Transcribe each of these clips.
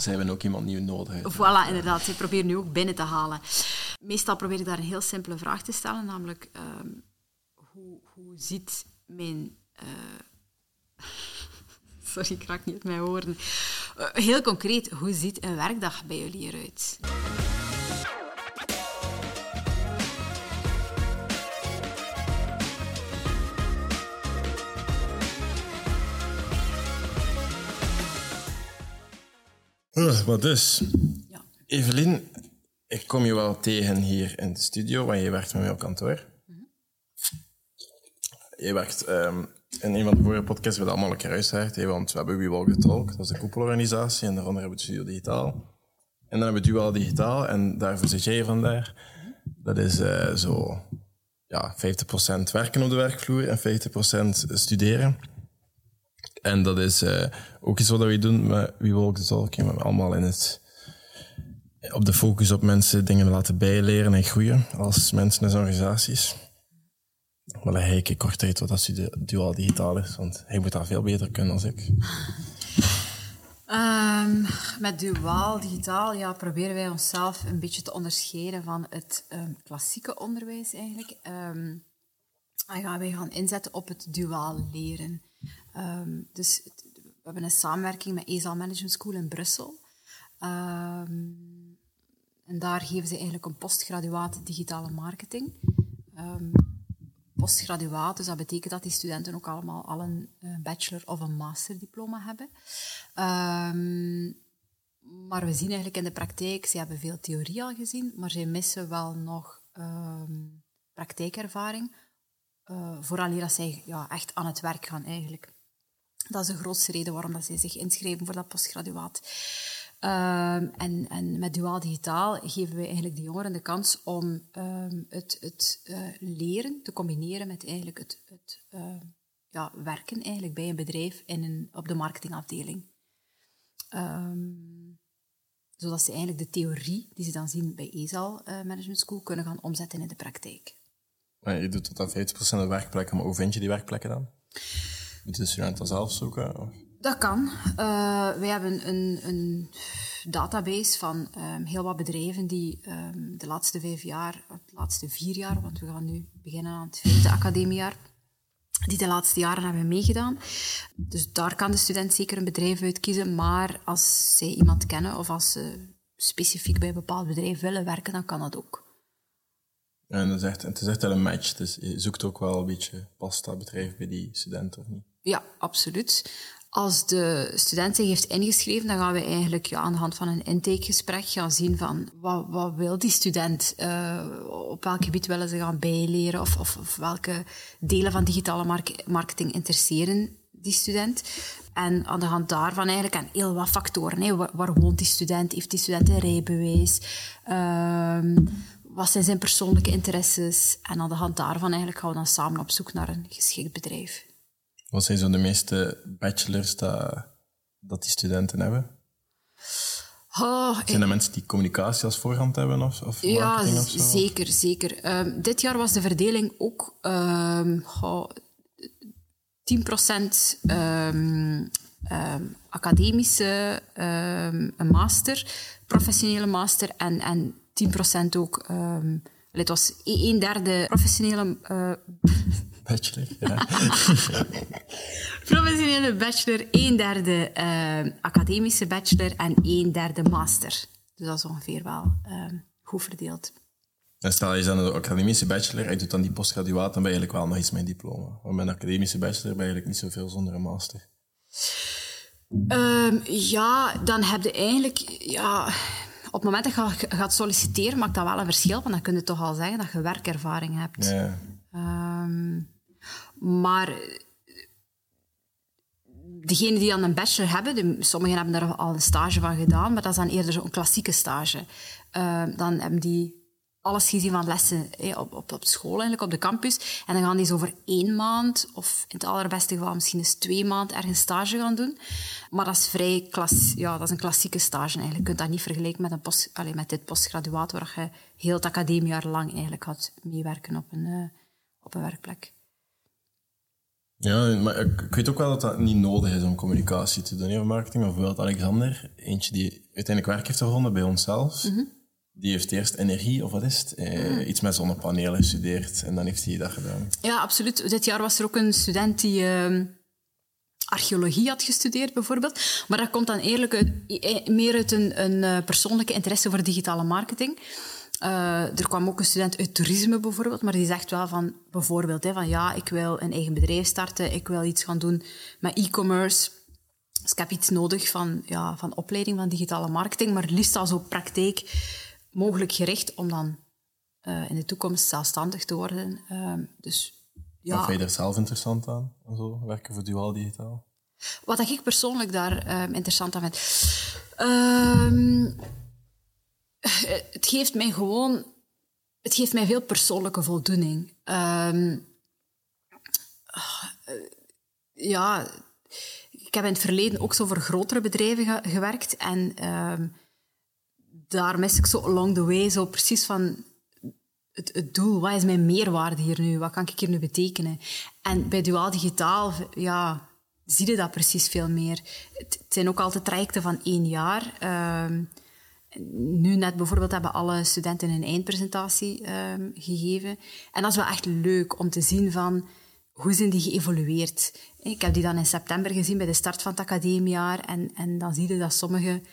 Ze hebben ook iemand nieuw nodig. Voilà, inderdaad. Ze proberen nu ook binnen te halen. Meestal probeer ik daar een heel simpele vraag te stellen, namelijk ehm, hoe, hoe ziet mijn... eh, Sorry, ik raak niet uit mijn woorden. Eh, heel concreet, hoe ziet een werkdag bij jullie eruit? Uh, maar dus, Ja. Evelien, ik kom je wel tegen hier in de studio, waar je werkt met mij op kantoor. Je werkt ehm, in een van de vorige podcasts hebben we dat allemaal uitgelegd, hè, want we hebben We Walk Talk, dat is een koepelorganisatie, en daaronder hebben we Studio Digitaal. En dan hebben we Dual Digitaal, en daarvoor zit jij vandaar. Dat is eh, zo ja, 50% werken op de werkvloer en 50% studeren. En dat is eh, ook iets wat we doen met We Walk the Talk. We allemaal in het, op de focus op mensen dingen laten bijleren en groeien als mensen en organisaties. Maar dan ga ik kort uit dat stu- duaal digitaal is, want hij moet dat veel beter kunnen dan ik. Ehm, met duaal digitaal ja, proberen wij onszelf een beetje te onderscheiden van het ehm, klassieke onderwijs eigenlijk. Ehm, en gaan wij gaan inzetten op het duaal leren. Ehm, dus we hebben een samenwerking met ESAL Management School in Brussel. Ehm, en daar geven ze eigenlijk een postgraduaat digitale marketing. Ehm, postgraduaat, dus dat betekent dat die studenten ook allemaal al een eh, bachelor of een masterdiploma hebben. Maar we zien eigenlijk in de praktijk, ze hebben veel theorie al gezien, maar ze missen wel nog praktijkervaring. Uh, vooral dat zij ja, echt aan het werk gaan eigenlijk. Dat is de grootste reden waarom dat zij zich inschrijven voor dat postgraduaat. Ehm, en, en met Duaal Digitaal geven wij eigenlijk de jongeren de kans om ehm, het, het eh, leren te combineren met eigenlijk het, het eh, ja, werken eigenlijk bij een bedrijf in een, op de marketingafdeling. Ehm, zodat ze eigenlijk de theorie die ze dan zien bij ESAL eh, Management School kunnen gaan omzetten in de praktijk. Je doet tot aan 50% de werkplekken, maar hoe vind je die werkplekken dan? Moet de student dat zelf zoeken? Dat kan. Uh, wij hebben een, een database van um, heel wat bedrijven die um, de laatste vijf jaar, de laatste vier jaar, want we gaan nu beginnen aan het vijfde academiejaar, die de laatste jaren hebben meegedaan. Dus daar kan de student zeker een bedrijf uit kiezen, maar als zij iemand kennen of als ze specifiek bij een bepaald bedrijf willen werken, dan kan dat ook. En het is, het is echt wel een match, dus je zoekt ook wel een beetje, past dat bedrijf bij die student of niet? Ja, absoluut. Als de student zich heeft ingeschreven, dan gaan we eigenlijk ja, aan de hand van een intakegesprek gaan zien van wat, wat wil die student, uh, op welk gebied willen ze gaan bijleren of, of, of welke delen van digitale mark marketing interesseren die student. En aan de hand daarvan eigenlijk aan heel wat factoren. Hè. Waar, waar, woont die student? Heeft die student een rijbewijs? Uh, wat zijn zijn persoonlijke interesses? En aan de hand daarvan eigenlijk gaan we dan samen op zoek naar een geschikt bedrijf. Wat zijn zo de meeste bachelors dat, dat die studenten hebben? Oh, zijn er mensen die communicatie als voorhand hebben of, of ja, marketing of zo? zeker, zeker. Um, dit jaar was de verdeling ook um, oh, 10% um, academische een master, professionele master en, en 10% ook... het was een derde professionele... Uh, Bachelor, ja. Professionele bachelor, een derde uh, academische bachelor en een derde master. Dus dat is ongeveer wel uh, goed verdeeld. En stel je dan een academische bachelor en je doet dan die postgraduaat, dan ben je eigenlijk wel nog iets met een diploma. Maar met een academische bachelor ben je eigenlijk niet zoveel zonder een master. Um, ja, dan heb je eigenlijk... Ja, op het moment dat je gaat solliciteren, maakt dat wel een verschil. Want dan kun je toch al zeggen dat je werkervaring hebt. Ja. Um, maar degenen die dan een bachelor hebben, de, sommigen hebben daar al een stage van gedaan, maar dat is dan eerder zo'n klassieke stage. Uh, dan hebben die alles gezien van lessen op, op, op school, eigenlijk op de campus. En dan gaan die zo over één maand, of in het allerbeste geval misschien eens twee maanden, ergens stage gaan doen. Maar dat is vrij klas, ja, dat is een klassieke stage eigenlijk. Je kunt dat niet vergelijken met, een post, allez, met dit postgraduaat, waar je heel het academiejaar lang eigenlijk gaat meewerken op een, uh, op een werkplek. Ja, maar ik, ik weet ook wel dat dat niet nodig is om communicatie te doen in marketing. Bijvoorbeeld Alexander, eentje die uiteindelijk werk heeft gevonden bij onszelf. Die heeft eerst energie, of wat is het? Eh, Iets met zonnepanelen gestudeerd en dan heeft hij dat gedaan. Ja, absoluut. Dit jaar was er ook een student die ehm, archeologie had gestudeerd, bijvoorbeeld. Maar dat komt dan eerlijk uit, eh, meer uit een, een eh, persoonlijke interesse voor digitale marketing. Eh, er kwam ook een student uit toerisme bijvoorbeeld, maar die zegt wel van, bijvoorbeeld, hè, van ja, ik wil een eigen bedrijf starten, ik wil iets gaan doen met e-commerce. Dus ik heb iets nodig van, ja, van opleiding van digitale marketing, maar liefst al zo praktijk mogelijk gericht om dan eh, in de toekomst zelfstandig te worden. Ehm, dus Ja. vind je er zelf interessant aan? En zo, werken voor duaal digitaal? wat ik persoonlijk daar ehm, interessant aan vind. Ehm, het geeft mij gewoon. Het geeft mij veel persoonlijke voldoening. Eh, ja, ik heb in het verleden ook zo voor grotere bedrijven ge- gewerkt. En daar mis ik zo along the way zo precies van het, het doel. Wat is mijn meerwaarde hier nu? Wat kan ik hier nu betekenen? En bij Duaal Digitaal, ja, zie je dat precies veel meer. Het, zijn ook altijd trajecten van één jaar. Ehm, nu net bijvoorbeeld hebben alle studenten een eindpresentatie ehm, gegeven. En dat is wel echt leuk om te zien van hoe zijn die geëvolueerd. Ik heb die dan in september gezien bij de start van het academiejaar. En, en dan zie je dat sommigen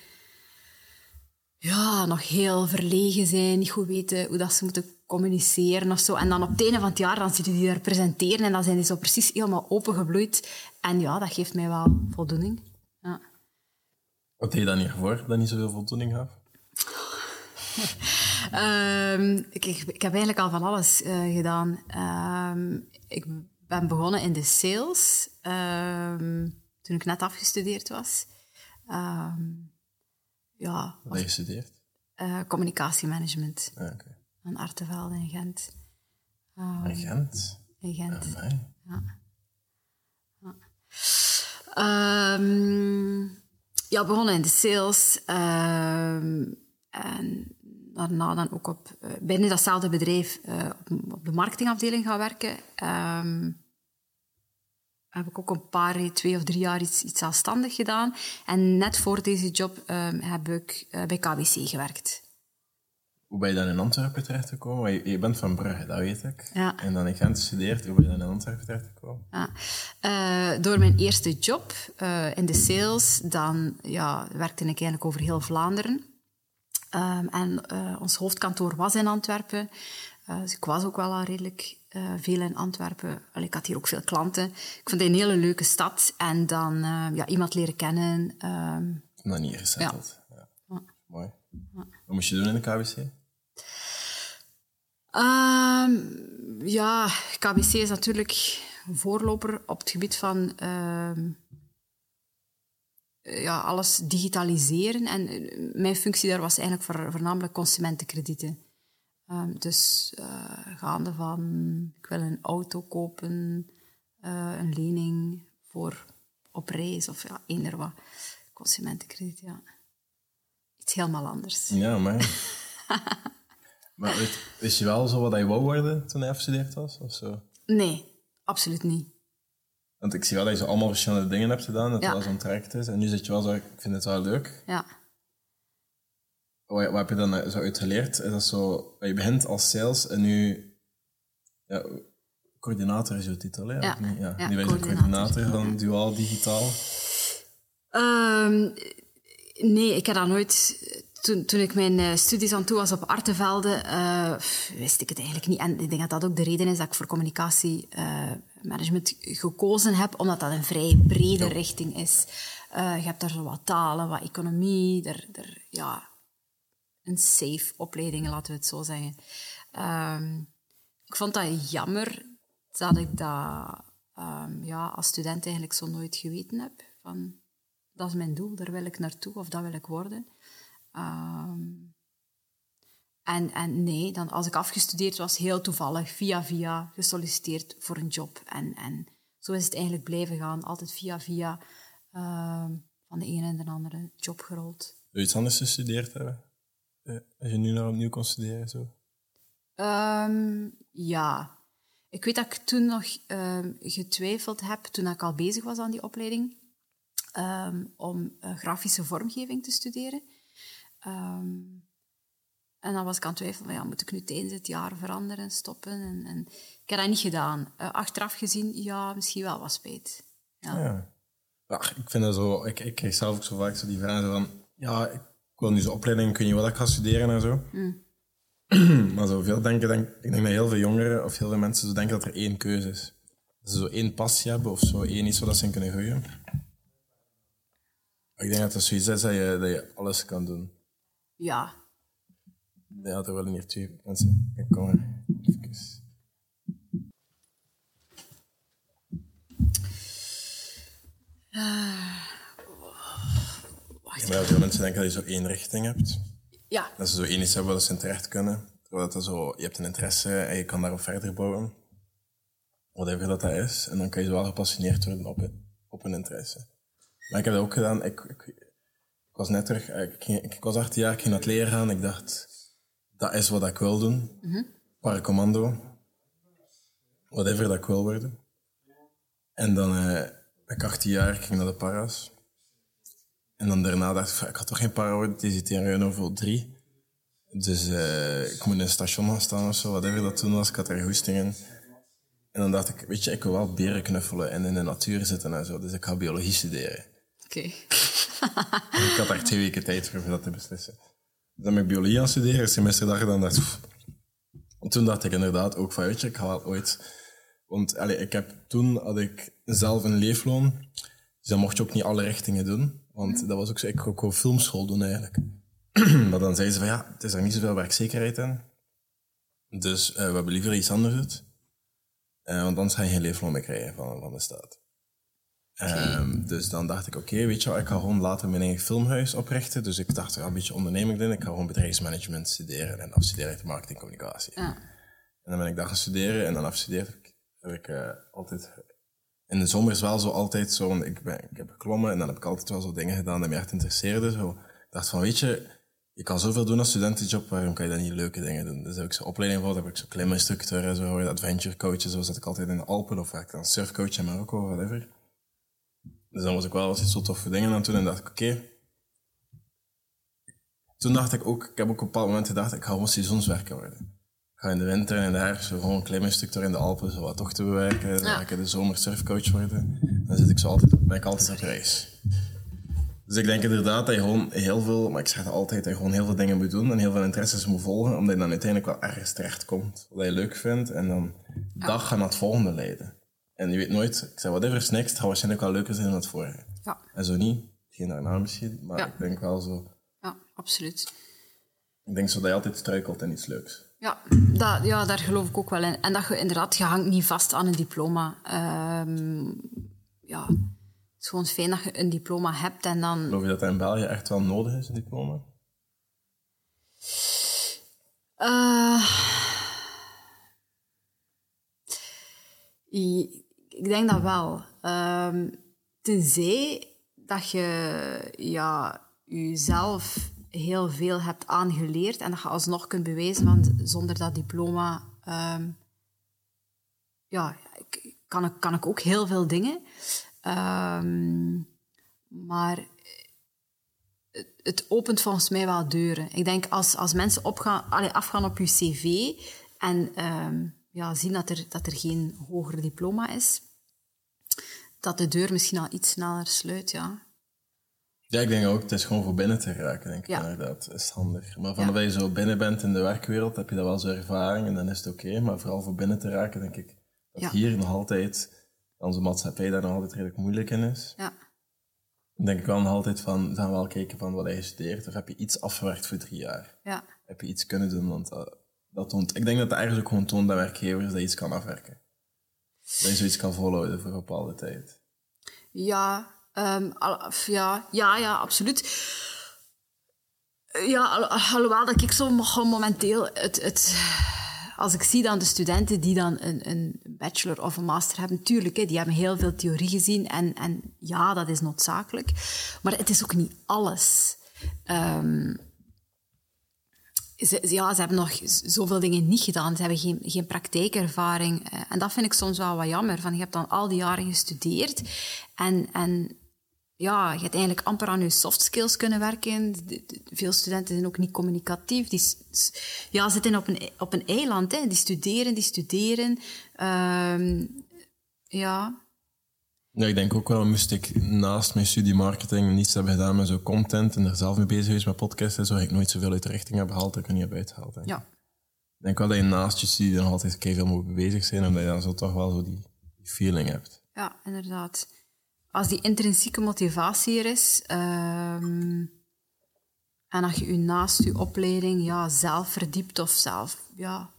ja, nog heel verlegen zijn, niet goed weten hoe dat ze moeten communiceren of zo. En dan op het einde van het jaar dan zie je die daar presenteren en dan zijn die zo precies helemaal opengebloeid. En ja, dat geeft mij wel voldoening. Ja. Wat deed je dan hiervoor dat niet zoveel voldoening gaf? Ehm, ik, ik, ik heb eigenlijk al van alles eh, gedaan. Ehm, ik ben begonnen in de sales ehm, toen ik net afgestudeerd was. Ja, Wat heb je gestudeerd? eh, communicatiemanagement Ah, oké. aan Artevelde in Gent. Ehm, In Gent? in Gent. Amai. Ehm, ja, begonnen in de sales. ehm, en daarna dan ook op, eh, binnen datzelfde bedrijf eh, op, op de marketingafdeling gaan werken. Ehm, heb ik ook een paar, twee of drie jaar iets, iets zelfstandig gedaan. En net voor deze job ehm, heb ik eh, bij KBC gewerkt. Hoe ben je dan in Antwerpen terechtgekomen? Je, je bent van Brugge, dat weet ik. Ja. En dan in Gent gestudeerd. Hoe ben je dan in Antwerpen terechtgekomen? Ja. Eh, door mijn eerste job eh, in de sales, dan ja, werkte ik eigenlijk over heel Vlaanderen. Ehm, en ons hoofdkantoor was in Antwerpen. Eh, dus ik was ook wel al redelijk eh, veel in Antwerpen. Allee, ik had hier ook veel klanten. Ik vond het een hele leuke stad. En dan eh, ja, iemand leren kennen. En dan hier gesetteld. Ja. Mooi. Wat moest je doen in de KBC? Ehm, ja, KBC is natuurlijk een voorloper op het gebied van ehm, ja, alles digitaliseren. En mijn functie daar was eigenlijk voor, voornamelijk consumentenkredieten. Ehm, dus eh, gaande van, ik wil een auto kopen, eh, een lening voor op reis of ja, eender wat. Consumentenkrediet, ja. Iets helemaal anders. Ja, maar. maar weet, wist je wel zo wat je wou worden toen je afgestudeerd was? Of zo? Nee, absoluut niet. Want ik zie wel dat je zo allemaal verschillende dingen hebt gedaan, dat Ja. het wel zo'n traject is. En nu zit je wel zo, ik vind het wel leuk. Ja. Wat, wat heb je dan zo uit geleerd? Is dat zo, je begint als sales en nu... Ja, coördinator is jouw titel, hè? Ja. Niet? ja. Ja, nu ben je zo coördinator. van Duaal Digitaal. Ehm, nee, ik heb dat nooit. Toen, toen ik mijn eh, studies aan toe was op Artevelde, eh, wist ik het eigenlijk niet. En ik denk dat dat ook de reden is dat ik voor communicatiemanagement gekozen heb, omdat dat een vrij brede richting is. Eh, je hebt daar zo wat talen, wat economie, er, ja, een safe opleiding, laten we het zo zeggen. Ehm, ik vond dat jammer dat ik dat ehm, ja, als student eigenlijk zo nooit geweten heb. Van, dat is mijn doel, daar wil ik naartoe of dat wil ik worden. Ehm, en, en nee, dan als ik afgestudeerd was, heel toevallig, via via, gesolliciteerd voor een job. En, en zo is het eigenlijk blijven gaan, altijd via via, van de ene en de andere job gerold. Wil je iets anders gestudeerd hebben? Eh, Als je nu nog opnieuw kon studeren, zo? Ehm, ja. Ik weet dat ik toen nog ehm, getwijfeld heb, toen ik al bezig was aan die opleiding, ehm, om uh, grafische vormgeving te studeren. En dan was ik aan het twijfelen van, ja, moet ik nu tijdens het jaar veranderen, stoppen? En, en ik heb dat niet gedaan. Uh, achteraf gezien, ja, misschien wel wat spijt. Ja. ja. ja. ik vind dat zo... Ik, ik krijg zelf ook zo vaak zo die vragen van... Ja, ik wil nu zo'n opleiding, kun je wat ik ga studeren en zo. Mm. maar zo veel denken, denk, ik denk dat heel veel jongeren of heel veel mensen zo denken dat er één keuze is. Dat ze zo één passie hebben of zo één iets waar ze in kunnen groeien. Ik denk dat dat zoiets is dat je, dat je alles kan doen. Ja. Ja, er willen hier twee mensen. Ik kom er even. Uh, maar veel mensen denken dat je zo één richting hebt. Ja. Dat ze zo één iets hebben waar ze in terecht kunnen. Terwijl dat zo, je hebt een interesse en je kan daarop verder bouwen. Whatever dat dat is. En dan kan je zo wel gepassioneerd worden op, op een interesse. Maar ik heb dat ook gedaan. Ik, ik, ik was net terug, ik, ik, was 18 jaar, ik ging naar het leren gaan. Ik dacht, dat is wat ik wil doen. Mm -hmm. Paracommando. Whatever dat ik wil worden. En dan uh, ik 18 jaar, ik ging naar de paras. En dan daarna dacht ik, ik had toch geen para worden, die zit hier Renault voor drie. Dus uh, ik moet in een station gaan staan of zo, whatever dat toen was. Ik had er goesting in. En dan dacht ik, weet je, ik wil wel beren knuffelen en in de natuur zitten en zo. Dus ik ga biologie studeren. Oké. ik had daar twee weken tijd voor, dat te beslissen. Dus dan ben ik biologie aan studeren, semester dag, dan dacht ik... En toen dacht ik inderdaad ook van, weet je, ik ga wel ooit... Want ik heb, toen had ik zelf een leefloon, dus dan mocht je ook niet alle richtingen doen. Want dat was ook zo, ik ook gewoon filmschool doen eigenlijk. maar dan zeiden ze van ja, het is er niet zoveel werkzekerheid in. Dus uh, we hebben liever iets anders Uh, want dan ga je geen leefloon meer krijgen van, van de staat. Okay. Um, dus dan dacht ik, oké, okay, weet je wat, ik ga gewoon later mijn eigen filmhuis oprichten. Dus ik dacht, ja, een beetje onderneming doen. Ik ga gewoon bedrijfsmanagement studeren en afstuderen in marketingcommunicatie. Ja. En dan ben ik dat gaan studeren en dan afgestudeerd heb ik, heb ik uh, altijd in de zomer is wel zo altijd zo, ik, ben, ik heb geklommen en dan heb ik altijd wel zo dingen gedaan die me echt interesseerden. Zo. Ik dacht van, weet je, je kan zoveel doen als studentenjob, waarom kan je dan niet leuke dingen doen? Dus heb ik zo'n opleiding gehad, heb ik zo kliminstructeur en zo, adventure coach, zo zat ik altijd in de Alpen of ik dan surfcoach in Marokko, whatever. Dus dan was ik wel iets zo toffe dingen aan doen en dacht ik, oké. Toen dacht ik ook, ik heb ook op een bepaald moment gedacht, ik ga gewoon seizoenswerker worden ga in de winter en de herfst gewoon een stuk in de Alpen zo wat tochten bewerken. Dan ga ik in de zomer surfcoach worden. Dan zit ik zo altijd, ben ik altijd op reis. Dus ik denk inderdaad dat je gewoon heel veel, maar ik zeg het altijd, dat je gewoon heel veel dingen moet doen en heel veel interesses moet volgen, omdat je dan uiteindelijk wel ergens terecht komt wat je leuk vindt en dan dag gaat naar het volgende leiden. En je weet nooit, ik zeg whatever is next, gaat waarschijnlijk wel leuker zijn dan het vorige. Ja. En zo niet, geen daarna misschien, maar ik denk wel zo. Ja, absoluut. Ik denk zo dat je altijd struikelt in iets leuks. Ja, dat, ja, daar geloof ik ook wel in. En dat je inderdaad, je hangt niet vast aan een diploma. Um, ja, het is gewoon fijn dat je een diploma hebt en dan... Geloof je dat dat in België echt wel nodig is, een diploma? Uh, ik denk dat wel. Um, tenzij dat je ja, jezelf heel veel hebt aangeleerd en dat je alsnog kunt bewijzen van zonder dat diploma um, ja, kan, ik, kan ik ook heel veel dingen. Um, maar het, het, opent volgens mij wel deuren. Ik denk als, als mensen opgaan, allee, afgaan op je cv en um, ja, zien dat er, dat er geen hoger diploma is, dat de deur misschien al iets sneller sluit, ja. Ja, ik denk ook, het is gewoon voor binnen te raken, denk ik ja. inderdaad. is handig. Maar van ja. je zo binnen bent in de werkwereld, heb je dat wel zo'n ervaring en dan is het oké. Maar vooral voor binnen te raken, denk ik dat hier nog altijd, onze maatschappij daar nog altijd redelijk moeilijk in is. Ja. Dan denk ik wel nog altijd van, gaan we wel kijken van wat hij studeert, of heb je iets afgewerkt voor drie jaar? Ja. Heb je iets kunnen doen, want dat, dat toont... Ik denk dat dat eigenlijk ook gewoon toont dat werkgevers dat je iets kan afwerken. Dat je zoiets kan volhouden voor een bepaalde tijd. Ja, Um, ja, ja, ja, absoluut. Ja, alhoewel dat ik zo momenteel het, het, als ik zie dan de studenten die dan een, een bachelor of een master hebben, natuurlijk, hè, die hebben heel veel theorie gezien en, en ja, dat is noodzakelijk. Maar het is ook niet alles. Um, ze, ja, ze hebben nog zoveel dingen niet gedaan. Ze hebben geen, geen praktijkervaring. Eh, En dat vind ik soms wel wat jammer. Van, je hebt dan al die jaren gestudeerd en, en ja, je hebt eigenlijk amper aan je soft skills kunnen werken. Veel studenten zijn ook niet communicatief. Die ja, zitten op een, op een eiland. Hè. Die studeren, die studeren. Ehm, ja, Ja, ik denk ook wel, moest ik naast mijn studie marketing niets hebben gedaan met zo content en er zelf mee bezig geweest met podcasts en zo, had ik nooit zoveel uit de richting heb gehaald dat ik er niet heb uitgehaald. denk ja. Ik denk wel dat je naast je studie nog altijd veel moet bezig zijn, omdat je dan zo toch wel zo die feeling hebt. Ja, inderdaad. Als die intrinsieke motivatie er is, ehm, en als je je naast je opleiding ja, zelf verdiept of zelf ja,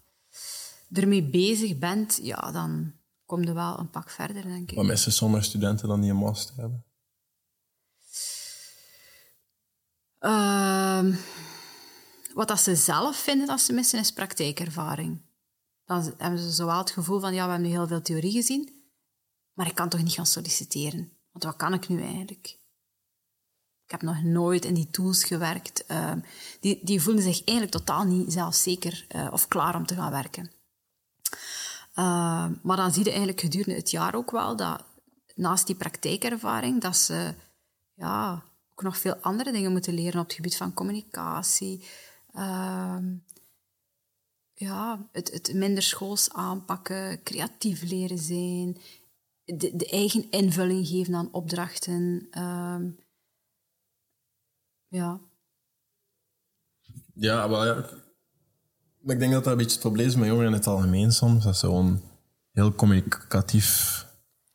ermee bezig bent, ja, dan kom je wel een pak verder, denk ik. Wat missen sommige studenten dan die een master hebben? Ehm, wat dat ze zelf vinden dat ze missen, is praktijkervaring. Dan hebben ze zowel het gevoel van, ja, we hebben nu heel veel theorie gezien, maar ik kan toch niet gaan solliciteren? Want wat kan ik nu eigenlijk? Ik heb nog nooit in die tools gewerkt. Ehm, die, die voelen zich eigenlijk totaal niet zelfzeker eh, of klaar om te gaan werken. Ehm, maar dan zie je eigenlijk gedurende het jaar ook wel dat naast die praktijkervaring, dat ze ja, ook nog veel andere dingen moeten leren op het gebied van communicatie. Ehm, ja, het, het minder schools aanpakken, creatief leren zijn, de, de eigen invulling geven aan opdrachten. ehm, ja. Ja, maar ja. Maar ik denk dat dat een beetje het probleem is met jongeren in het algemeen soms. Dat ze gewoon heel communicatief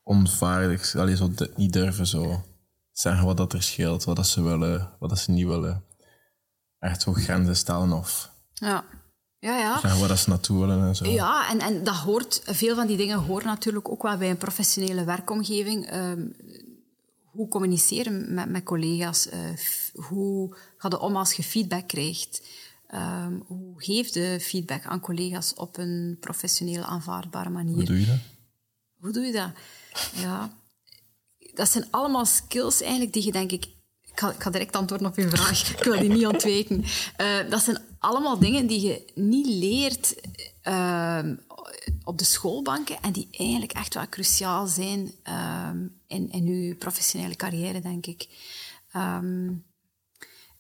onvaardig allee, zo de- niet durven zo zeggen wat dat er scheelt, wat dat ze willen, wat dat ze niet willen. Echt zo grenzen stellen of Ja. Ja, ja. zeggen waar dat ze naartoe willen en zo. Ja, en, en dat hoort, veel van die dingen horen natuurlijk ook wel bij een professionele werkomgeving. Ehm, hoe communiceren met, met collega's? eh, hoe ga je om als je feedback krijgt? Ehm, hoe geef je feedback aan collega's op een professioneel aanvaardbare manier? Hoe doe je dat? Hoe doe je dat? Ja. Dat zijn allemaal skills eigenlijk die je denk ik... Ik ga, ik ga direct antwoorden op je vraag. Ik wil die niet ontwijken. Eh, dat zijn allemaal dingen die je niet leert ehm, op de schoolbanken en die eigenlijk echt wel cruciaal zijn ehm, in, in je professionele carrière, denk ik. Ehm,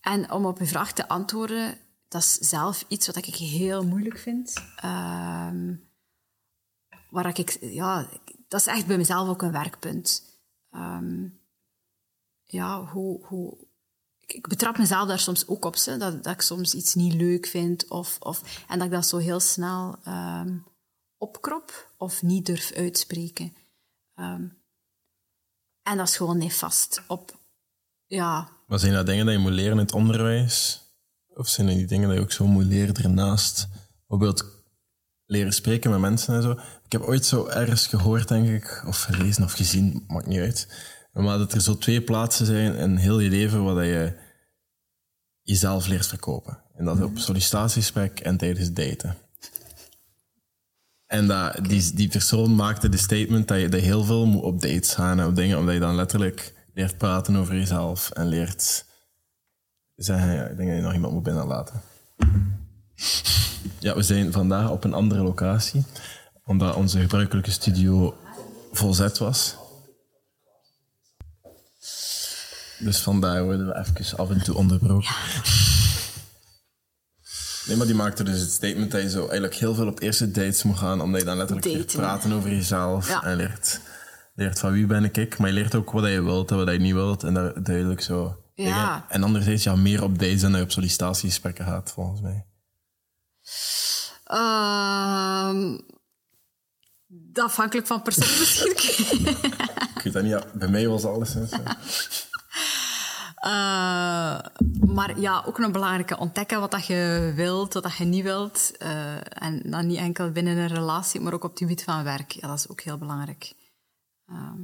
en om op uw vraag te antwoorden, dat is zelf iets wat ik heel moeilijk vind. Waar ik, ja, dat is echt bij mezelf ook een werkpunt. Ja, hoe, hoe, ik, betrap mezelf daar soms ook op, ze, dat, dat ik soms iets niet leuk vind of, of, en dat ik dat zo heel snel ehm, opkrop of niet durf uitspreken. Ehm, en dat is gewoon nefast op, ja, Maar zijn dat dingen dat je moet leren in het onderwijs? Of zijn dat die dingen dat je ook zo moet leren ernaast? Bijvoorbeeld leren spreken met mensen en zo. Ik heb ooit zo ergens gehoord, denk ik, of gelezen of gezien, maakt niet uit. Maar dat er zo twee plaatsen zijn in heel je leven waar je jezelf leert verkopen. En dat op sollicitatiegesprek en tijdens daten. En dat, die, die persoon maakte de statement dat je, dat je heel veel moet op dates gaan en op dingen, omdat je dan letterlijk leert praten over jezelf en leert zeggen, ja, ik denk dat je nog iemand moet binnenlaten. Ja, we zijn vandaag op een andere locatie, omdat onze gebruikelijke studio volzet was. Dus vandaar worden we even af en toe onderbroken. Nee, maar die maakte dus het statement dat je zo eigenlijk heel veel op eerste dates moet gaan, omdat je dan letterlijk leert praten over jezelf Ja. en leert, leert van wie ben ik, maar je leert ook wat je wilt en wat je niet wilt en daar duidelijk zo. Ja. dingen. En anderzijds, ja, meer op dates dan dat je op sollicitatiegesprekken gaat, volgens mij. Ehm, afhankelijk van persoon misschien. Ik weet dat niet, ja, bij mij was alles. Hè, Eh, maar ja, ook een belangrijke ontdekken wat dat je wilt, wat dat je niet wilt. Eh, en dan niet enkel binnen een relatie, maar ook op het gebied van werk. Ja, dat is ook heel belangrijk. Ehm,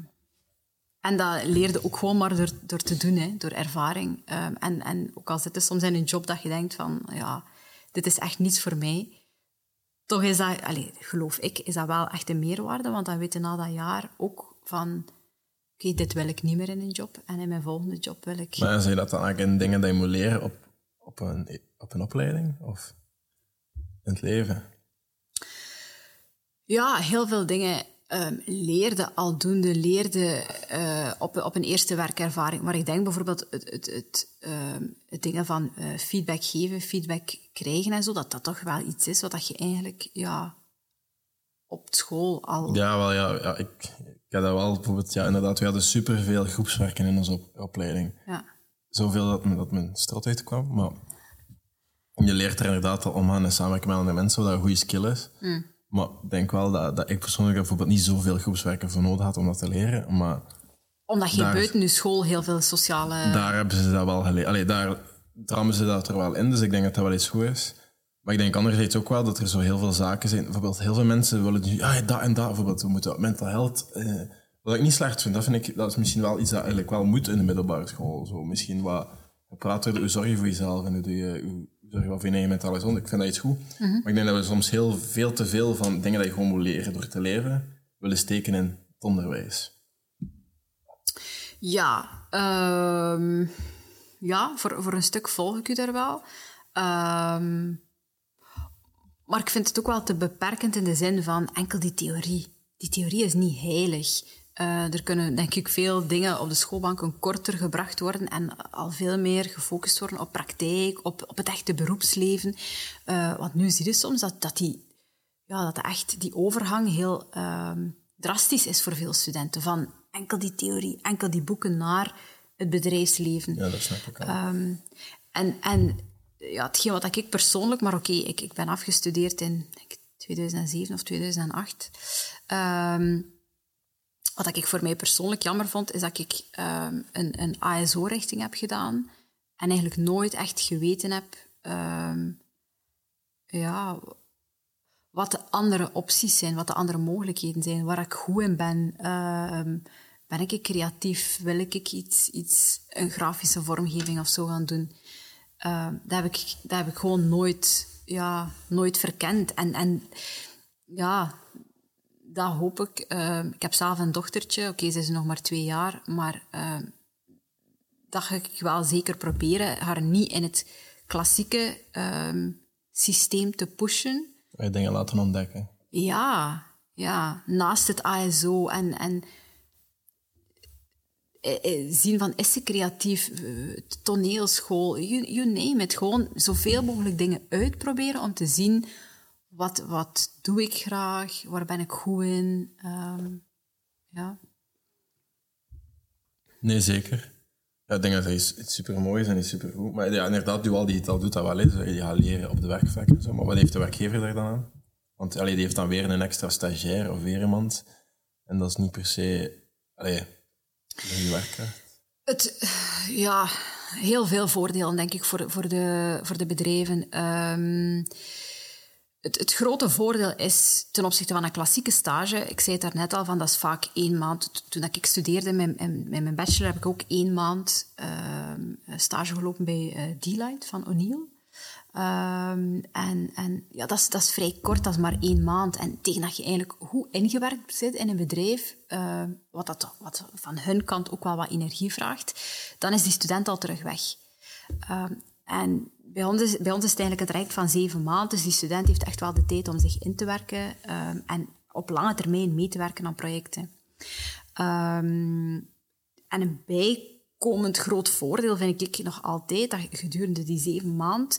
en dat leerde ook gewoon maar door, door te doen, hè, door ervaring. Ehm, en, en ook al zit het soms in een job dat je denkt van, ja, dit is echt niets voor mij. Toch is dat, allez, geloof ik, is dat wel echt een meerwaarde. Want dan weet je na dat jaar ook van, oké, dit wil ik niet meer in een job. En in mijn volgende job wil ik... Maar zijn dat dan eigenlijk dingen dat je moet leren op, op, een, op een opleiding? Of? in het leven? Ja, heel veel dingen um, leerde aldoende, leerde uh, op, op een eerste werkervaring. Maar ik denk bijvoorbeeld het, het, het, um, het dingen van uh, feedback geven, feedback krijgen en zo, dat dat toch wel iets is wat je eigenlijk ja, op school al... Ja, wel, ja, ja ik, heb dat wel bijvoorbeeld... Ja, inderdaad, we hadden superveel groepswerken in onze op, opleiding. Ja. Zoveel dat, dat mijn strot uitkwam, maar... Je leert er inderdaad al omgaan en samenwerken met andere mensen, wat een goede skill is. Mm. Maar ik denk wel dat, dat ik persoonlijk bijvoorbeeld niet zoveel groepswerken voor nodig had om dat te leren. Maar Omdat je daar- buiten je school heel veel sociale... daar hebben ze dat wel geleerd. Allee, daar drammen ze dat er wel in, dus ik denk dat dat wel iets goed is. Maar ik denk anderzijds ook wel dat er zo heel veel zaken zijn. Bijvoorbeeld, heel veel mensen willen nu, ja, dat en dat. Bijvoorbeeld, we moeten mental health. Eh, wat ik niet slecht vind, dat vind ik, dat is misschien wel iets dat eigenlijk wel moet in de middelbare school. Zo, misschien wat worden, hoe zorg je voor jezelf en hoe, doe je, hoe zorg je wel voor je mentale gezondheid. Ik vind dat iets goed. Maar ik denk dat we soms heel veel te veel van dingen dat je gewoon moet leren door te leren, willen steken in het onderwijs. Ja, ehm, ja voor, voor een stuk volg ik u daar wel. Ehm, maar ik vind het ook wel te beperkend in de zin van enkel die theorie. Die theorie is niet heilig. Eh, er kunnen denk ik veel dingen op de schoolbanken korter gebracht worden en al veel meer gefocust worden op praktijk, op, op het echte beroepsleven. Eh, want nu zie je soms dat, dat, die, ja, dat echt die overgang heel ehm, drastisch is voor veel studenten. Van enkel die theorie, enkel die boeken naar het bedrijfsleven. Ja, dat snap ik al. Ehm, en en ja, hetgeen wat ik persoonlijk, maar oké, ik, ik ben afgestudeerd in denk ik, 2007 of 2008. Ehm, wat ik voor mij persoonlijk jammer vond, is dat ik ehm, een, een ASO-richting heb gedaan en eigenlijk nooit echt geweten heb ehm, ja, wat de andere opties zijn, wat de andere mogelijkheden zijn, waar ik goed in ben. Ben ik creatief? Wil ik iets, iets, een grafische vormgeving of zo gaan doen? Ehm, dat, heb ik, dat heb ik gewoon nooit, ja, nooit verkend. En, en ja, dat hoop ik. Ehm, ik heb zelf een dochtertje. Oké, ze is nog maar twee jaar, maar ehm, dat ga ik wel zeker proberen. Haar niet in het klassieke systeem te pushen. Je dingen laten ontdekken. Ja, ja, naast het ASO en, en zien van is ze creatief, eh, toneelschool, you, you name it. Gewoon zoveel mogelijk dingen uitproberen om te zien wat, wat doe ik graag, waar ben ik goed in. Ehm, ja. Nee, zeker. Ja, ik denk dat iets super mooi is en iets super goed. Maar ja, inderdaad, dual digitaal doet dat wel eens. Je gaat leren op de werkvlak. Maar wat heeft de werkgever daar dan aan? Want allee, die heeft dan weer een extra stagiair of weer iemand. En dat is niet per se allee, werkkracht. Het, ja, heel veel voordelen, denk ik, voor, voor, de, voor de bedrijven. Ehm, het, het grote voordeel is ten opzichte van een klassieke stage, ik zei het daarnet al, van dat is vaak één maand. Toen ik studeerde met, met mijn bachelor heb ik ook één maand ehm, stage gelopen bij uh, D-Light van O'Neill. Um, en en ja, dat, is, dat is vrij kort, dat is maar één maand. En tegen dat je eigenlijk goed ingewerkt zit in een bedrijf, uh, wat, dat, wat van hun kant ook wel wat energie vraagt, dan is die student al terug weg. Um, en bij ons, is, bij ons het eigenlijk een traject van zeven maanden, dus die student heeft echt wel de tijd om zich in te werken en op lange termijn mee te werken aan projecten. en een bijkomend groot voordeel vind ik nog altijd dat gedurende die zeven maanden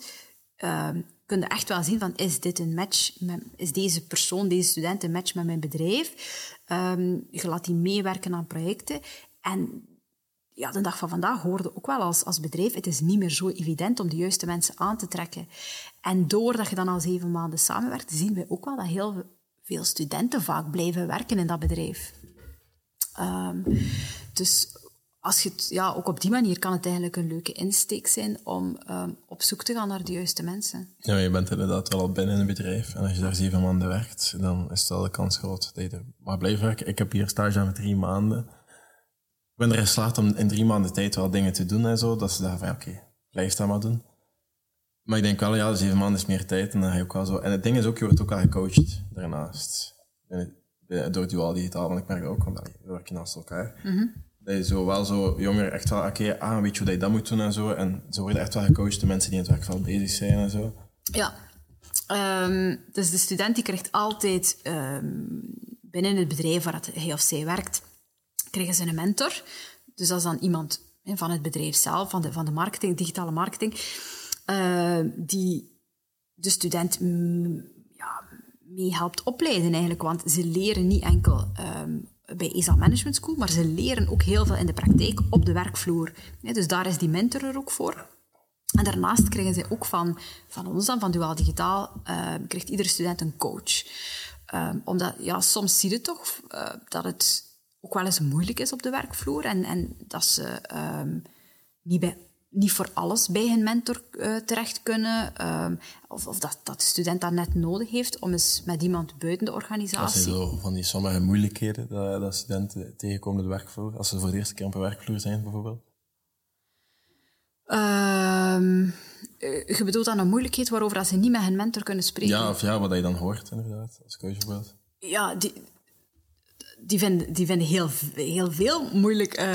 um, kun je echt wel zien van is dit een match, is deze persoon, deze student een match met mijn bedrijf? Um, je laat die meewerken aan projecten en ja, de dag van vandaag hoorde ook wel als, als bedrijf, het is niet meer zo evident om de juiste mensen aan te trekken. En doordat je dan al zeven maanden samenwerkt, zien we ook wel dat heel veel studenten vaak blijven werken in dat bedrijf. Um, dus als je het, ja, ook op die manier kan het eigenlijk een leuke insteek zijn om um, op zoek te gaan naar de juiste mensen. Ja, je bent inderdaad wel al binnen een bedrijf. En als je daar zeven maanden werkt, dan is het wel de kans groot dat je er maar blijft werken. Ik heb hier stage aan met drie maanden. Ik ben erin geslaagd om in drie maanden tijd wel dingen te doen en zo. Dat ze daar van, ja, oké, okay, blijf dat maar doen. Maar ik denk wel, ja, zeven maanden is meer tijd. En dan ga je ook wel zo... En het ding is ook, je wordt ook al gecoacht daarnaast. Door dual digitaal, want ik merk ook, want we werken naast elkaar. Mm -hmm dat je zo wel zo jonger echt wel, oké, ah, weet je hoe dat je dat moet doen en zo. En ze worden echt wel gecoacht, de mensen die in het werkveld bezig zijn en zo. Ja, Ehm, dus de student die krijgt altijd ehm, binnen het bedrijf waar hij of zij werkt, krijgen ze een mentor. Dus dat is dan iemand van het bedrijf zelf, van de, van de marketing, digitale marketing, uh, die de student mm, ja, mee helpt opleiden eigenlijk. Want ze leren niet enkel um, bij ESA Management School, maar ze leren ook heel veel in de praktijk op de werkvloer. dus daar is die mentor er ook voor. En daarnaast krijgen ze ook van, van ons dan, van Duaal Digitaal, uh, iedere student een coach. Um, omdat, ja, soms zie je toch uh, dat het ook wel eens moeilijk is op de werkvloer en, en dat ze um, niet, bij, niet voor alles bij hun mentor uh, terecht kunnen. Um, of, of dat, dat de student dat net nodig heeft om eens met iemand buiten de organisatie... Dat zijn zo van die sommige moeilijkheden dat, dat studenten tegenkomen op de werkvloer, als ze voor de eerste keer op een werkvloer zijn bijvoorbeeld? Um, je bedoelt dan een moeilijkheid waarover ze niet met hun mentor kunnen spreken? Ja, of ja, wat je dan hoort inderdaad, als bijvoorbeeld. Ja, die, die vinden, die vinden heel, heel veel moeilijk uh,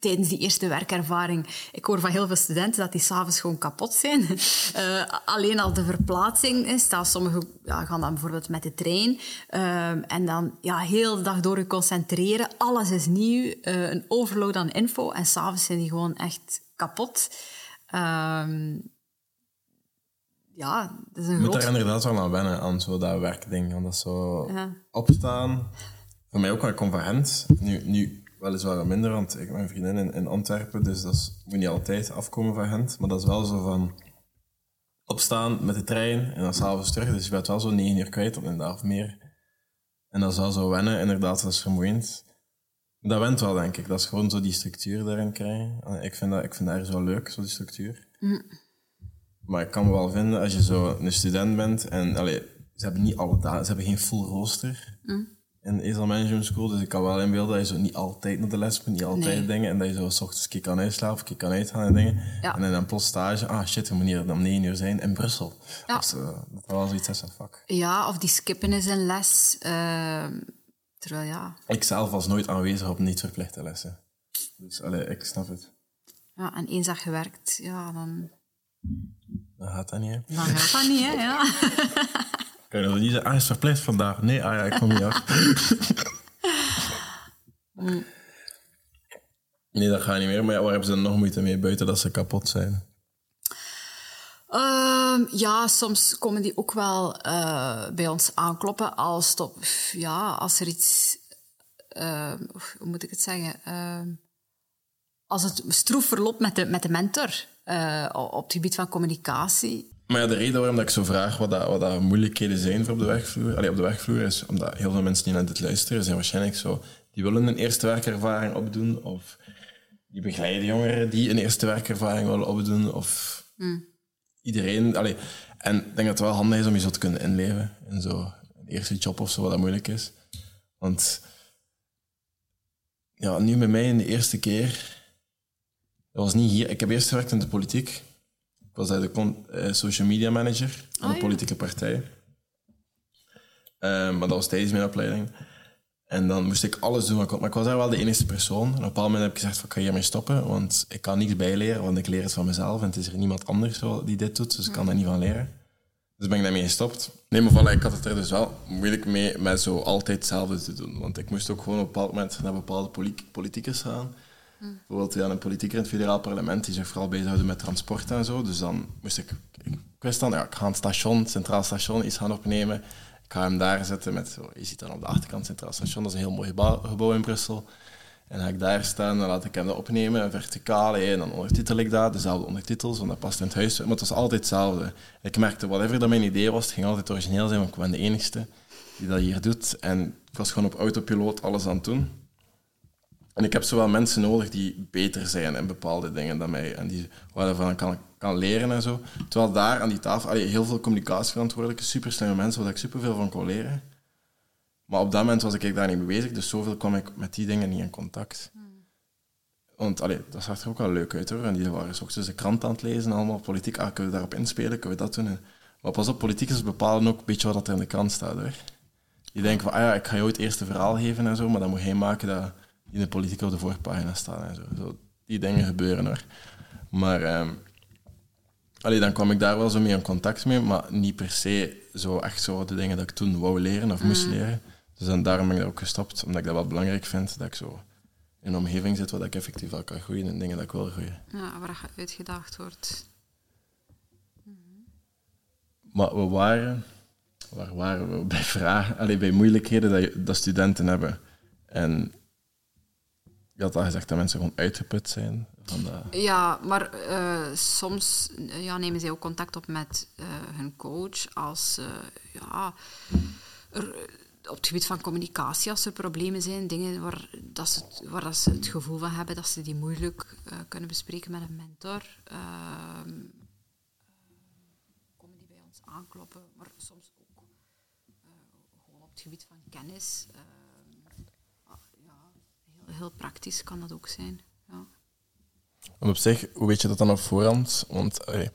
tijdens die eerste werkervaring. Ik hoor van heel veel studenten dat die s'avonds gewoon kapot zijn. Uh, alleen al de verplaatsing is dat sommigen ja, gaan dan bijvoorbeeld met de trein uh, en dan ja, heel de dag door je concentreren. Alles is nieuw, een overload aan info en s'avonds zijn die gewoon echt kapot. Ehm, ja, dat is een Je moet groot... daar inderdaad wel aan wennen, aan zo dat werkding. Want dat zo opstaan. Voor mij ook wel convergent. Nu, nu weliswaar minder, want ik heb mijn vriendin in, in Antwerpen, dus dat is, moet niet altijd afkomen van Gent. Maar dat is wel zo van opstaan met de trein en dan s'avonds terug. Dus je bent wel zo negen uur kwijt op een dag of meer. En dat is wel zo wennen, inderdaad, dat is vermoeiend. Dat went wel, denk ik. Dat is gewoon zo die structuur daarin krijgen. Ik vind dat, ik vind dat ergens wel leuk, zo die structuur. Mm. Maar ik kan me wel vinden, als je zo een student bent en allee, ze hebben niet alle dagen, ze hebben geen full rooster Mm. In ESL Management School. Dus ik kan wel inbeelden dat je zo niet altijd naar de les moet, niet altijd Nee. dingen. En dat je zo s ochtends keer kan uitslapen, keer kan uitgaan en dingen. Ja. En dan plots stage, ah shit, we moeten hier om negen uur zijn in Brussel. Ja. Is, eh, dat was zoiets als van fuck. Ja, of die skippen is een les. ehm, terwijl ja, Ik zelf was nooit aanwezig op niet verplichte lessen. Dus allee, ik snap het. ja, en eens dat gewerkt, ja, dan, Dat gaat dat niet, hè. dan gaat dat niet, hè. Ja. Je dat niet zeggen, ah, is verplicht vandaag? Nee, ah ja, ik kom niet af. nee, dat gaat niet meer. Maar ja, waar hebben ze dan nog moeite mee, buiten dat ze kapot zijn? Ehm, ja, soms komen die ook wel eh, bij ons aankloppen als, het op, ja, als er iets... ehm, hoe moet ik het zeggen? Ehm, als het stroef verloopt met de, met de mentor eh, op het gebied van communicatie. Maar ja, de reden waarom dat ik zo vraag wat, dat, wat dat moeilijkheden zijn voor op de werkvloer, allee, op de werkvloer is omdat heel veel mensen die naar dit luisteren zijn waarschijnlijk zo, die willen een eerste werkervaring opdoen of die begeleiden jongeren die een eerste werkervaring willen opdoen of iedereen. Allee, en ik denk dat het wel handig is om je zo te kunnen inleven in zo'n eerste job of zo, wat dat moeilijk is. Want ja, nu bij mij in de eerste keer, dat was niet hier. Ik heb eerst gewerkt in de politiek. Ik was daar de eh, social media manager van Ah, een ja. politieke partij. Eh, maar dat was tijdens mijn opleiding. En dan moest ik alles doen wat ik kon. Maar ik was daar wel de enige persoon. En op een bepaald moment heb ik gezegd, van, ik ga hiermee stoppen. Want ik kan niks bijleren, want ik leer het van mezelf. En het is er niemand anders die dit doet, dus ik kan daar niet van leren. Dus ben ik daarmee gestopt. Nee, maar voilà, ik had het er dus wel moeilijk mee met zo altijd hetzelfde te doen. Want ik moest ook gewoon op een bepaald moment naar bepaalde poli- politiekers gaan. Bijvoorbeeld ja, een politieker in het federaal parlement die zich vooral bezighouden met transport en zo. Dus dan moest ik... Ik wist dan, ja, ik ga een station, het Centraal Station, iets gaan opnemen. Ik ga hem daar zetten met... zo, Je ziet dan op de achterkant Centraal Station, dat is een heel mooi gebouw, in Brussel. En ga ik daar staan, dan laat ik hem dat opnemen, verticaal, en dan ondertitel ik dat, dezelfde ondertitels, want dat past in het huis. Maar het was altijd hetzelfde. Ik merkte, whatever dat mijn idee was, het ging altijd origineel zijn, want ik ben de enigste die dat hier doet. En ik was gewoon op autopiloot alles aan het doen. En ik heb zowel mensen nodig die beter zijn in bepaalde dingen dan mij. En die waarvan ik kan, kan leren en zo. Terwijl daar aan die tafel, allee, heel veel communicatieverantwoordelijke, super slimme mensen, waar ik superveel van kon leren. Maar op dat moment was ik daar niet mee bezig, dus zoveel kwam ik met die dingen niet in contact. Want allee, dat zag er ook wel leuk uit hoor. En die waren ochtends de krant aan het lezen, allemaal politiek. Ah, kunnen we daarop inspelen? Kunnen we dat doen? En- Maar pas op, politiekers bepalen ook een beetje wat er in de krant staat hoor. Die denken van, ah ja, ik ga jou het eerste verhaal geven en zo, maar dan moet hij maken dat in de politiek op de voorpagina staat en zo. zo die dingen gebeuren hoor. Maar ehm allee, dan kwam ik daar wel zo mee in contact mee, maar niet per se zo echt zo de dingen dat ik toen wou leren of moest leren. Dus dan, daarom ben ik daar ook gestopt, omdat ik dat wel belangrijk vind, dat ik zo in een omgeving zit waar ik effectief wel kan groeien en dingen dat ik wil groeien. Ja, waar je uitgedaagd wordt. Maar we waren, waar waren we? Bij vragen, allee, bij moeilijkheden dat, je- dat studenten hebben. En je had al gezegd dat mensen gewoon uitgeput zijn. Van dat. Ja, maar eh, soms eh, ja, nemen zij ook contact op met eh, hun coach als eh, ja, eh, op het gebied van communicatie, als er problemen zijn, dingen waar, dat ze, het- waar dat ze het gevoel van hebben dat ze die moeilijk eh, kunnen bespreken met een mentor. Ehm, komen die bij ons aankloppen, maar soms ook eh, gewoon op het gebied van kennis. Heel, praktisch kan dat ook zijn. Ja. En op zich, hoe weet je dat dan op voorhand? Want allee,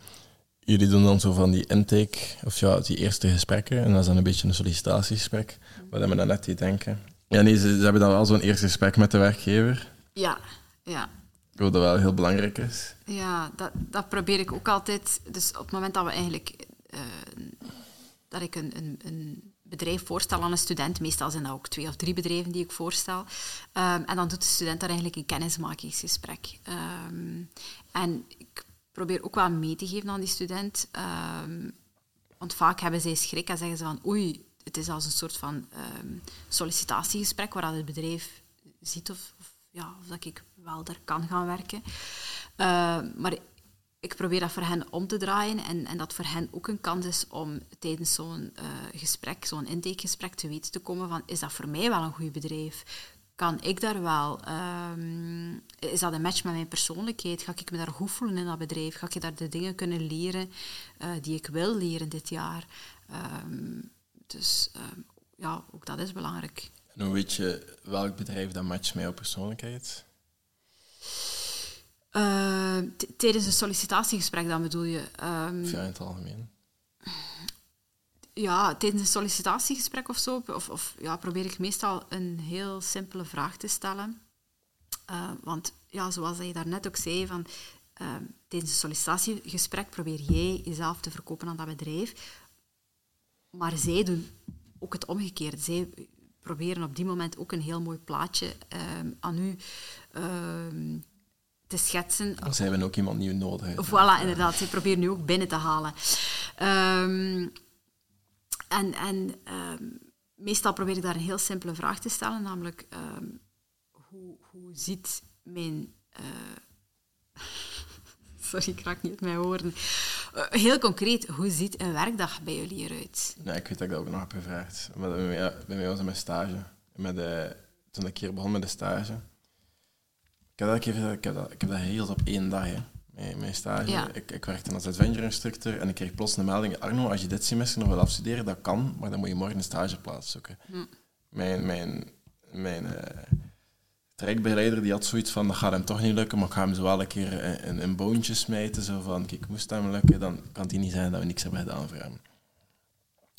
jullie doen dan zo van die intake, of ja, die eerste gesprekken. En dat is dan een beetje een sollicitatiegesprek. Wat hebben we dan net die denken? Ja, nee, ze, ze hebben dan wel zo'n eerste gesprek met de werkgever. Ja, ja. Wat wel heel belangrijk is. Ja, dat, dat probeer ik ook altijd. Dus op het moment dat we eigenlijk eh, dat ik een, een, een bedrijf voorstel aan een student, meestal zijn dat ook twee of drie bedrijven die ik voorstel, ehm, en dan doet de student daar eigenlijk een kennismakingsgesprek. Ehm, en ik probeer ook wel mee te geven aan die student, ehm, want vaak hebben zij schrik en zeggen ze van oei, het is als een soort van sollicitatiegesprek waar het bedrijf ziet of, of, ja, of dat ik wel daar kan gaan werken. Uh, maar ik probeer dat voor hen om te draaien en, en dat voor hen ook een kans is om tijdens zo'n uh, gesprek, zo'n intakegesprek, te weten te komen van is dat voor mij wel een goed bedrijf? Kan ik daar wel? Um, is dat een match met mijn persoonlijkheid? Ga ik me daar goed voelen in dat bedrijf? Ga ik daar de dingen kunnen leren uh, die ik wil leren dit jaar? Um, dus um, ja, ook dat is belangrijk. En hoe weet je welk bedrijf dat matcht met jouw persoonlijkheid? Uh, tijdens een sollicitatiegesprek dan bedoel je? Um, ja, in het algemeen. Ja, tijdens een sollicitatiegesprek of zo, of, of ja, probeer ik meestal een heel simpele vraag te stellen. Uh, want ja, zoals je daarnet ook zei, van, uh, tijdens een sollicitatiegesprek probeer jij jezelf te verkopen aan dat bedrijf. Maar zij doen ook het omgekeerde. Zij proberen op die moment ook een heel mooi plaatje um, aan u te schetsen. Ze hebben ook iemand nieuw nodig. Voilà, ja. inderdaad. Ze proberen nu ook binnen te halen. Um, en en um, meestal probeer ik daar een heel simpele vraag te stellen, namelijk um, hoe, hoe ziet mijn... Uh, sorry, ik raak niet uit mijn woorden. Uh, heel concreet, hoe ziet een werkdag bij jullie eruit? Nee, ik weet dat ik dat ook nog heb gevraagd. Maar bij mij, bij mij was het mijn stage. Met de, toen ik hier begon met de stage. Ik heb dat, ik heb, dat, ik heb dat geregeld op één dag, hè. Mijn, mijn stage. Ja. Ik, ik werkte als adventure instructor en ik kreeg plots een melding. Arno, als je dit semester nog wil afstuderen, dat kan, maar dan moet je morgen een stageplaats zoeken. Hm. Mijn, mijn, mijn uh, die had zoiets van, dat gaat hem toch niet lukken, maar ik ga hem zo wel een keer in, in, in boontje smijten. Zo van, kijk, moest hem lukken, dan kan het niet zijn dat we niks hebben gedaan voor hem.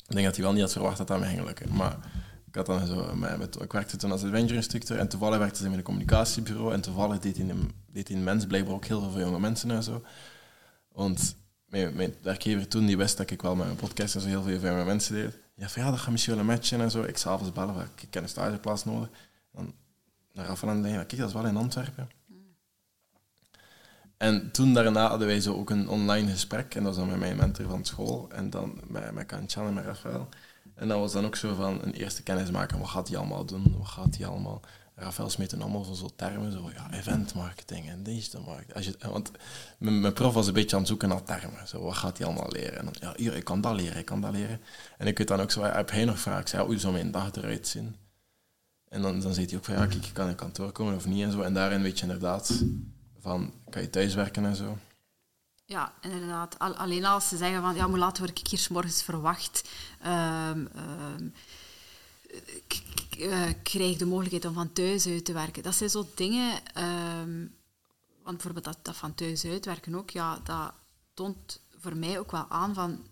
Ik denk dat hij wel niet had verwacht dat dat me ging lukken. Maar ik, had dan zo, met, ik werkte toen als adventure instructor en toevallig werkte ze met een communicatiebureau en toevallig deed een, deed een mens blijkbaar ook heel veel voor jonge mensen en zo. Want mijn, mijn werkgever toen die wist dat ik wel met mijn podcast en zo heel veel voor jonge mensen deed. Ja, van ja, dat gaat misschien wel een match in en zo. Ik s'avonds bellen, van, ik heb een stageplaats nodig. Dan naar en denken, kijk, dat is wel in Antwerpen. En toen daarna hadden wij zo ook een online gesprek. En dat was dan met mijn mentor van school. En dan met, met Kanchan en met Rafael. En dat was dan ook zo van een eerste kennis maken. Wat gaat hij allemaal doen? Wat gaat hij allemaal... Rafael dan allemaal zo'n termen, zo ja, event marketing en digital marketing. Als je, want mijn, prof was een beetje aan het zoeken naar termen. Zo, wat gaat hij allemaal leren? En dan, ja, hier, ik kan dat leren, ik kan dat leren. En ik weet dan ook zo, heb hij nog vragen? Zei, hoe zou mijn dag eruit zien? En dan, dan zegt hij ook van, ja, kijk, ik kan in kantoor komen of niet en zo. En daarin weet je inderdaad van, kan je thuiswerken en zo. Ja, inderdaad. Al, alleen als ze zeggen van, ja, hoe laat word ik hier morgens verwacht? Um, um, krijg de mogelijkheid om van thuis uit te werken. Dat zijn zo dingen... Um, want bijvoorbeeld dat, dat van thuis uitwerken ook, ja, dat toont voor mij ook wel aan van...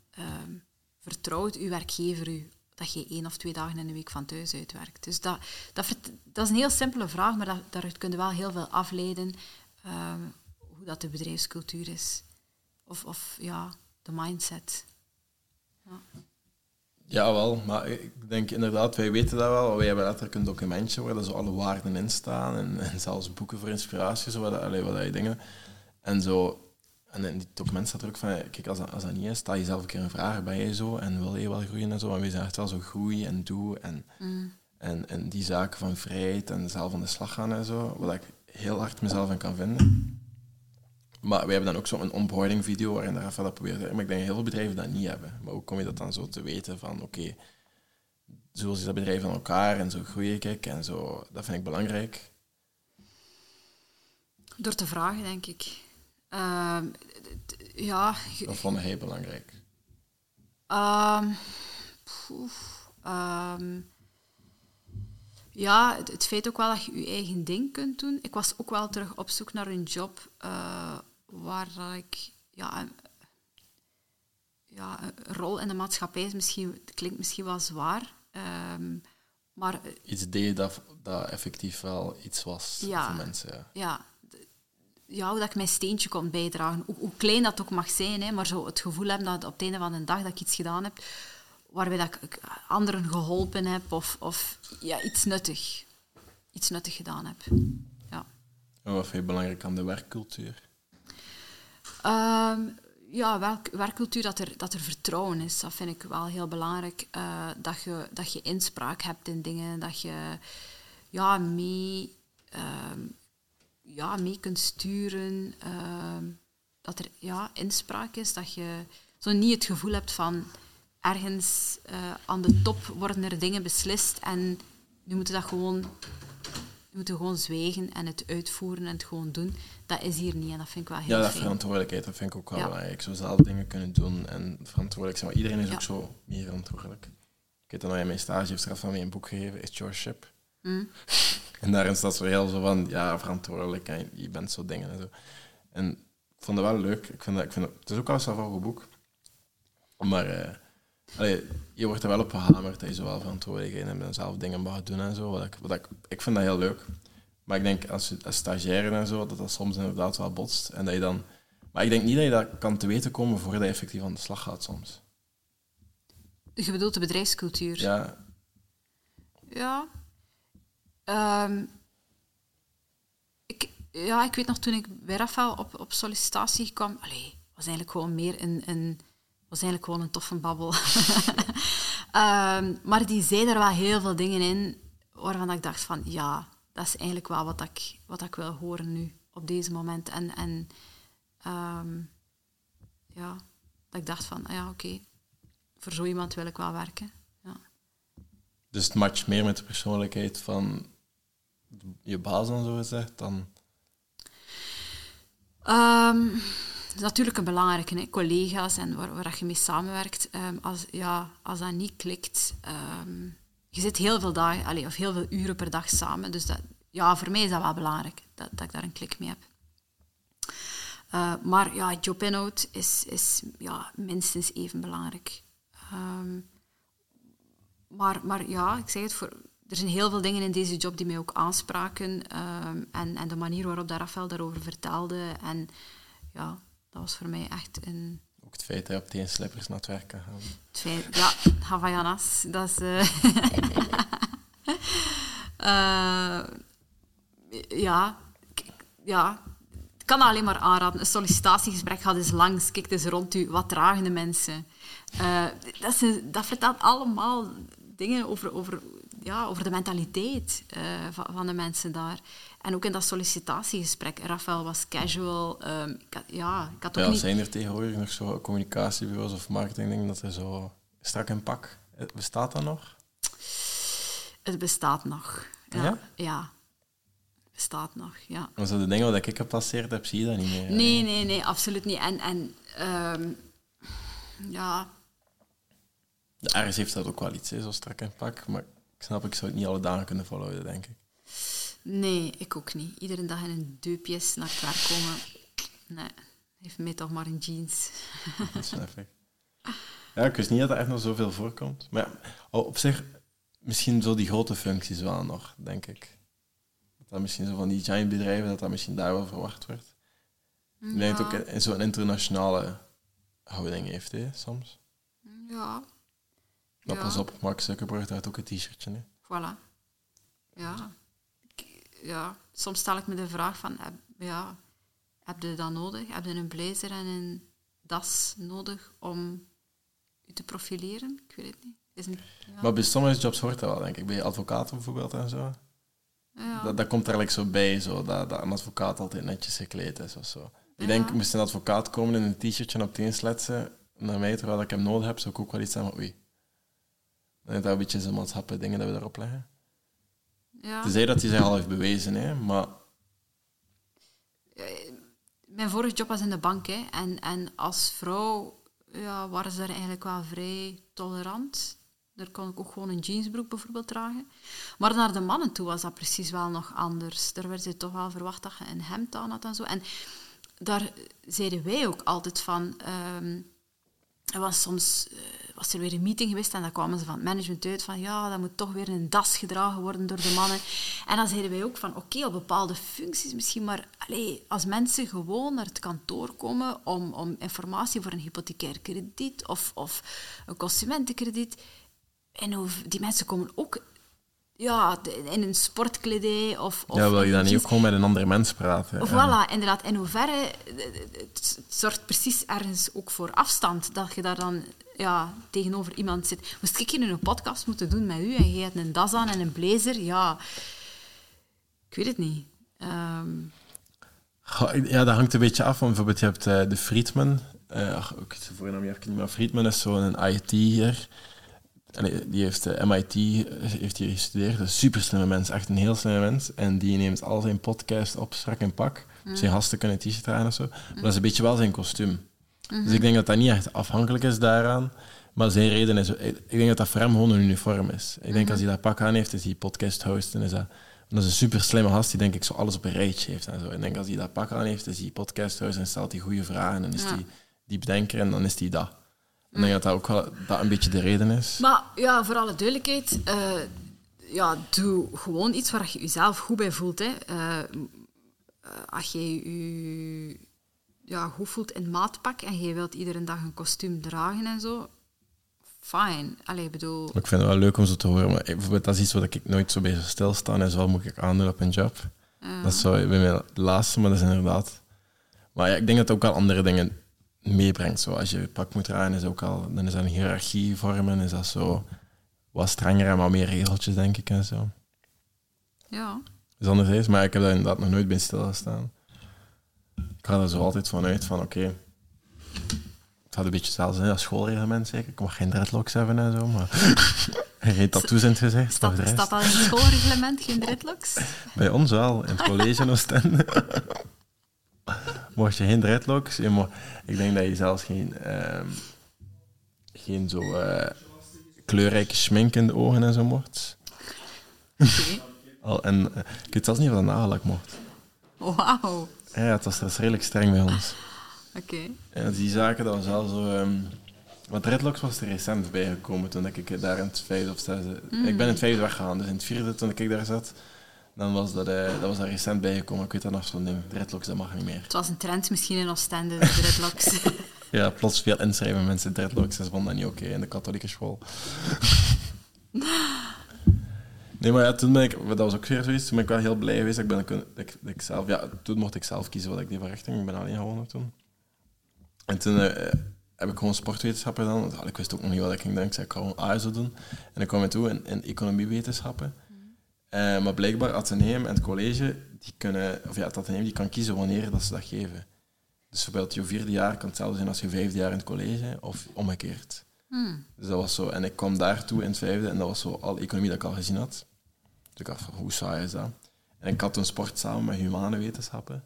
vertrouwt uw werkgever u dat je één of twee dagen in de week van thuis uitwerkt. Dus dat, dat, dat is een heel simpele vraag, maar dat, daaruit kun je wel heel veel afleiden hoe dat de bedrijfscultuur is of, of ja, de mindset. Ja. Ja, wel. Maar ik denk inderdaad, wij weten dat wel. Wij hebben letterlijk een documentje waar zo alle waarden in staan. En, en zelfs boeken voor inspiratie, zo, wat, allee, wat je dingen. En zo... En in die document staat er ook van, kijk, als dat, als dat niet is, sta je zelf een keer een vraag, ben je zo en wil je wel groeien en zo. En we zijn echt wel zo groei en doe en, en, en die zaken van vrijheid en zelf aan de slag gaan en zo, wat ik heel hard mezelf in kan vinden. Maar wij hebben dan ook zo'n onboarding video waarin daar even dat probeert. Maar ik denk heel veel bedrijven dat niet hebben. Maar hoe kom je dat dan zo te weten van, oké, zo zit dat bedrijf aan elkaar en zo groei ik en zo. Dat vind ik belangrijk. Door te vragen, denk ik. D- ja, Dat vond hij belangrijk. Ehm, poef, ehm, ja, het, het feit ook wel dat je je eigen ding kunt doen. Ik was ook wel terug op zoek naar een job eh, waar dat ik... Ja, een, ja, een rol in de maatschappij is misschien, het klinkt misschien wel zwaar. ehm, maar eh, Iets deed dat, dat effectief wel iets was Ja. voor mensen. Ja. ja, ja, hoe dat ik mijn steentje kon bijdragen. Hoe, hoe klein dat ook mag zijn, hè, maar zo het gevoel hebben dat op het einde van de dag dat ik iets gedaan heb waarbij dat ik- ik anderen geholpen heb of, of ja, iets nuttig. Iets nuttig gedaan heb. Ja. En wat vind je belangrijk aan de werkcultuur? Ehm, ja, welk, werkcultuur, dat er, dat er vertrouwen is, dat vind ik wel heel belangrijk. Eh, dat, je, dat je inspraak hebt in dingen, dat je ja, mee, ehm, ja, mee kunt sturen. ehm, dat er ja, inspraak is, dat je zo niet het gevoel hebt van ergens eh, aan de top worden er dingen beslist en nu moeten dat gewoon we moeten gewoon zwijgen en het uitvoeren en het gewoon doen. Dat is hier niet en dat vind ik wel heel Ja, dat fijn. verantwoordelijkheid, dat vind ik ook wel Ja. belangrijk. Zo zelf dingen kunnen doen en verantwoordelijk zijn. Maar iedereen is Ja. ook zo meer verantwoordelijk. Ik weet dat nog in mijn stage heeft straf van mij een boek gegeven, It's Your Ship. Hm. En daarin staat zo heel zo van, ja, verantwoordelijk en je bent zo dingen en zo. En ik vond het wel leuk. Ik vind dat, ik vind dat, het is ook wel een boek. Maar eh, allee, je wordt er wel op gehamerd dat je zo wel verantwoordelijkheid hebt en zelf dingen mag doen en zo. Wat ik, wat ik, ik vind dat heel leuk. Maar ik denk als, je- als stagiaire en zo, dat dat soms inderdaad wel botst. En dat je dan... Maar ik denk niet dat je dat kan te weten komen voordat je effectief aan de slag gaat soms. Je bedoelt de bedrijfscultuur? Ja, Ja. Ehm, ik, ja, ik weet nog toen ik bij Rafael op, op sollicitatie kwam. Allee, was eigenlijk gewoon meer een, een, was eigenlijk gewoon een toffe babbel. Ehm, maar die zei er wel heel veel dingen in waarvan ik dacht van ja, dat is eigenlijk wel wat ik, wat ik wil horen nu op deze moment. En, en ehm, ja, dat ik dacht van ah ja, oké, voor zo iemand wil ik wel werken. Ja. dus het matcht meer met de persoonlijkheid van je baas en zo gezegd dan... Ehm, is natuurlijk een belangrijke, hè? collega's en waar, waar je mee samenwerkt. Ehm, als, ja, als dat niet klikt, ehm, je zit heel veel dagen, allee, of heel veel uren per dag samen. Dus dat, ja, voor mij is dat wel belangrijk, dat, dat ik daar een klik mee heb. Eh, maar ja, jobinhoud is, is ja, minstens even belangrijk. Ehm, maar, maar ja, ik zeg het, voor, er zijn heel veel dingen in deze job die mij ook aanspraken. en, en de manier waarop Rafael daarover vertelde. En ja, dat was voor mij echt een... Ook het feit dat je op teenslippers naar het werk kan gaan. het feit- Ja, Havaianas, dat is... eh, eh, ja, ja, ik kan alleen maar aanraden. Een sollicitatiegesprek gaat eens langs, kijk eens rond u, wat dragen de mensen? Eh, dat, is dat vertelt allemaal dingen over, over, ja, over de mentaliteit eh, van, van de mensen daar. En ook in dat sollicitatiegesprek. Rafael was casual. ehm, ik had, ja, ik had ook Ja, niet... zijn er tegenwoordig nog zo communicatiebureaus of marketingdingen dat er zo strak in pak... eh, Bestaat dat nog? Het bestaat nog. Ja? Ja? Bestaat nog, ja. Maar zo de dingen wat ik gepasseerd heb, zie je dat niet meer. Nee, nee, nee, absoluut niet. En, en ehm, ja, De ergens heeft dat ook wel iets, hè, zo strak in pak. Maar ik snap, ik zou het niet alle dagen kunnen volhouden, denk ik. nee, ik ook niet. Iedere dag in een deupjes naar werk komen. Nee, heeft mij toch maar een jeans. Dat snap ik. Ja, ik wist niet dat er echt nog zoveel voorkomt. Maar ja, op zich, misschien zo die grote functies wel nog, denk ik. Dat dat misschien zo van die giant bedrijven, dat dat misschien daar wel verwacht wordt. Ik denk dat het ook in- zo'n internationale houding heeft, hè, soms. Ja, Ja. pas op, Mark Zuckerberg draagt ook een t-shirtje. Hè. voilà. Ja. Ja. Soms stel ik me de vraag van, heb, ja, heb je dat nodig? Heb je een blazer en een das nodig om je te profileren? Ik weet het niet. Is een, ja. Maar bij sommige jobs hoort dat wel, denk ik. Bij advocaten bijvoorbeeld en zo. ja. Dat, dat komt er eigenlijk zo bij, zo, dat, dat een advocaat altijd netjes gekleed is of zo. Ik denk, moest een advocaat komen in een t-shirtje op sletsen naar mij, terwijl ik hem nodig heb, zou ik ook wel iets oei. Dat een beetje zo'n maatschappelijke dingen dat we daarop leggen. ja. Tenzij dat hij zich al heeft bewezen, hè, maar Mijn vorige job was in de bank. Hè. En, en als vrouw ja, waren ze daar eigenlijk wel vrij tolerant. Daar kon ik ook gewoon een jeansbroek bijvoorbeeld dragen. Maar naar de mannen toe was dat precies wel nog anders. Daar werd ze toch wel verwacht dat je een hemd aan had en zo. En daar zeiden wij ook altijd van... ehm, er was soms eh, was er weer een meeting geweest en dan kwamen ze van het management uit van ja, dat moet toch weer een das gedragen worden door de mannen. En dan zeiden wij ook van oké, op bepaalde functies misschien, maar allee, als mensen gewoon naar het kantoor komen om, om informatie voor een hypothecair krediet of, of een consumentenkrediet, en hoe, die mensen komen ook ja, in een sportkledij of... of ja, wil je dan niet ook gewoon met een andere mens praten? Of Ja. voilà, inderdaad. In hoeverre, eh, het het zorgt precies ergens ook voor afstand, dat je daar dan ja, tegenover iemand zit. Moest ik hier een podcast moeten doen met u en jij hebt een das aan en een blazer, ja... Ik weet het niet. Ehm, Ja, dat hangt een beetje af. Want bijvoorbeeld, je hebt eh, de Friedman. eh ach, weet de voornaam niet meer. Friedman is zo'n IT-er. Die heeft eh, MIT heeft hier gestudeerd. Een super slimme mens, echt een heel slimme mens. En die neemt al zijn podcast op strak in pak. Zijn gasten kunnen t-shirt dragen of zo. Maar dat is een beetje wel zijn kostuum. Dus ik denk dat dat niet echt afhankelijk is daaraan. Maar zijn reden is... Ik denk dat dat voor hem gewoon een uniform is. Ik denk als hij dat pak aan heeft, is hij podcast host. En is dat, dat is een super slimme gast die denk ik zo alles op een rijtje heeft. En zo. Ik denk als hij dat pak aan heeft, is hij podcast host en stelt hij goede vragen. En is Ja. hij die bedenker en dan is hij dat. Ik denk dat dat ook wel dat een beetje de reden is. Maar ja, voor alle duidelijkheid, eh, ja, doe gewoon iets waar je jezelf goed bij voelt. Hè. Eh, eh, als je je ja, goed voelt in maatpak en je wilt iedere dag een kostuum dragen en zo, fijn. Allee, ik bedoel... Ik vind het wel leuk om zo te horen. Maar bijvoorbeeld, dat is iets waar ik nooit zo bij zou stilstaan. En zo moet ik aandoen op een job. Dat is zo bij mij het laatste, maar dat is inderdaad... Maar ja, ik denk dat het ook wel andere dingen meebrengt. Zo, als je pak moet dragen, is ook al, dan is dat een hiërarchie vormen. Is dat zo wat strenger en wat meer regeltjes, denk ik. En zo. Ja. is anderzijds, maar ik heb daar inderdaad nog nooit bij stilgestaan. Ik ga er zo altijd van uit van, oké, het gaat een beetje zelfs in als schoolreglement zeker. Ik mag geen dreadlocks hebben en zo, maar en geen tattoos in het gezicht. Staat, dat in het schoolreglement, geen dreadlocks? Bij ons wel, in het college in Oostende. Mocht je geen dreadlocks, je ik denk dat je zelfs geen, ehm, geen zo eh, kleurrijke schmink in de ogen en zo mocht. Oké. Al, en eh, ik weet zelfs niet of dat nagellak mocht. Wauw. Ja, het was, dat was redelijk streng bij ons. Oké. En die zaken, dat was wel zo... ehm want dreadlocks was er recent bijgekomen toen ik daar in het vijfde of zesde... Ik ben in het vijfde weggegaan, dus in het vierde toen ik daar zat, dan was dat, eh, dat was daar recent bijgekomen. Ik weet dat nog zo'n ding. Dreadlocks, dat mag niet meer. Het was een trend misschien in Oostende, de dreadlocks. Ja, plots veel inschrijven mensen dreadlocks, ze vonden dat niet oké in de katholieke school. Nee, maar ja, toen ben ik, dat was ook weer zoiets, toen ben ik wel heel blij geweest. Ik ben, dat ik, dat ik zelf, ja, toen mocht ik zelf kiezen wat ik deed voor richting. Ik ben alleen gewonnen toen. En toen eh, heb ik gewoon sportwetenschappen gedaan. Ik wist ook nog niet wat ik ging doen. Ik zei, ik ga gewoon ASO doen. En ik kwam toe in, in economiewetenschappen. Eh, maar blijkbaar, Atheneum en het college, die kunnen, of ja, het Atheneum die kan kiezen wanneer dat ze dat geven. Dus bijvoorbeeld je vierde jaar kan hetzelfde zijn als je vijfde jaar in het college, of omgekeerd. Hmm. Dus dat was zo. En ik kwam daartoe in het vijfde en dat was zo al economie dat ik al gezien had. Dus ik dacht van, hoe saai is dat? En ik had toen sport samen met humane wetenschappen.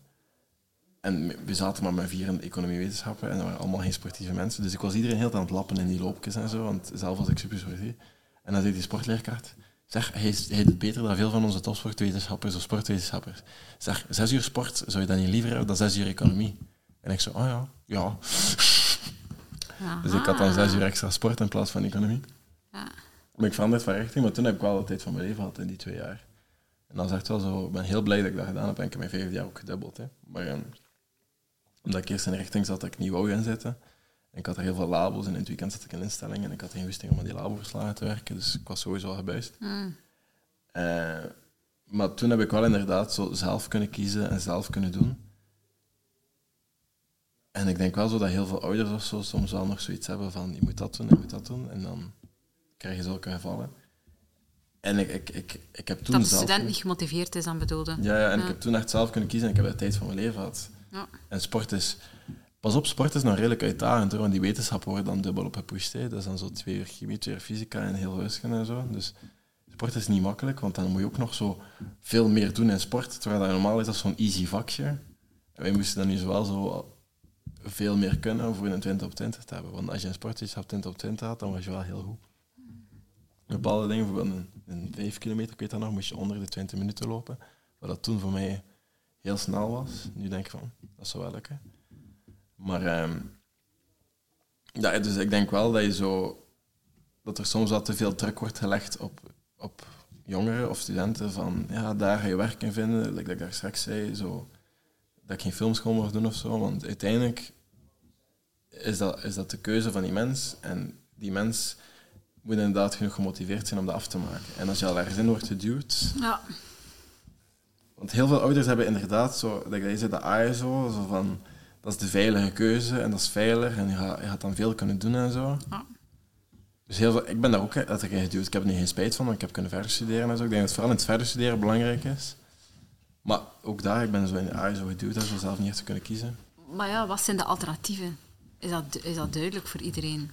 En we zaten maar met vier in economiewetenschappen en dat waren allemaal geen sportieve mensen. Dus ik was iedereen heel aan het lappen in die loopjes en zo, want zelf was ik super sportief. En dan zei die sportleerkracht, zeg, hij, is- hij doet beter dan veel van onze topsportwetenschappers of sportwetenschappers. Zeg, zes uur sport, zou je dat niet liever hebben dan zes uur economie? En ik zo, oh ja, ja. Dus ik had dan zes uur extra sport in plaats van economie. Ja. Maar ik veranderd van richting, maar toen heb ik wel de tijd van mijn leven gehad in die twee jaar. En dat is echt wel zo, ik ben heel blij dat ik dat gedaan heb en ik heb mijn vijfde jaar ook gedubbeld. Hè. Maar ehm, Omdat ik eerst in een richting zat dat ik niet wou gaan zitten. En ik had er heel veel labels en in het weekend zat ik in instellingen en ik had geen wisting om aan die labelverslagen te werken. Dus ik was sowieso al gebuist. Eh, maar toen heb ik wel inderdaad zo zelf kunnen kiezen en zelf kunnen doen. En ik denk wel zo dat heel veel ouders of zo soms wel nog zoiets hebben van je moet dat doen, je moet dat doen. En dan krijg je zulke gevallen. En ik, ik, ik, ik heb toen Dat de zelf... student niet gemotiveerd is, dan bedoelde. Ja, ja, en ik heb toen echt zelf kunnen kiezen en ik heb de tijd van mijn leven gehad. Ja. En sport is... Pas op, sport is nog redelijk uitdagend hoor, want die wetenschap wordt dan dubbel op gepusht. Hè. Dat is dan zo twee uur chemie, twee uur fysica en heel wiskunde en zo. Dus sport is niet makkelijk, want dan moet je ook nog zo veel meer doen in sport. Terwijl dat normaal is dat zo'n easy vakje. En wij moesten dan nu zowel zo veel meer kunnen voor een 20 op 20 te hebben. Want als je in sport iets op 20 op 20 had, dan was je wel heel goed. Bepaalde dingen, bijvoorbeeld een, een 5 kilometer, ik weet dat nog, moest je onder de 20 minuten lopen. Wat dat toen voor mij heel snel was. Nu denk ik van, dat zou wel lukken. Maar ehm, ja, dus ik denk wel dat je zo dat er soms wel te veel druk wordt gelegd op, op jongeren of studenten van ja, daar ga je werk in vinden, like dat ik daar straks zei, zo, dat ik geen filmschool mag doen of zo. Want uiteindelijk is dat, is dat de keuze van die mens en die mens moet inderdaad genoeg gemotiveerd zijn om dat af te maken. En als je al ergens in wordt geduwd, Ja. want heel veel ouders hebben inderdaad zo, dat je zei, dat ASO, zo van, dat is de veilige keuze en dat is veilig en je gaat, je gaat dan veel kunnen doen en zo. Ja. Dus heel veel, ik ben daar ook letterlijk in geduwd. Ik heb er nu geen spijt van, want ik heb kunnen verder studeren en zo. Ik denk dat vooral in het verder studeren belangrijk is. Maar ook daar, ik ben zo in de ASO geduwd, dat we zelf niet echt te kunnen kiezen. Maar ja, wat zijn de alternatieven? Is dat, is dat duidelijk voor iedereen?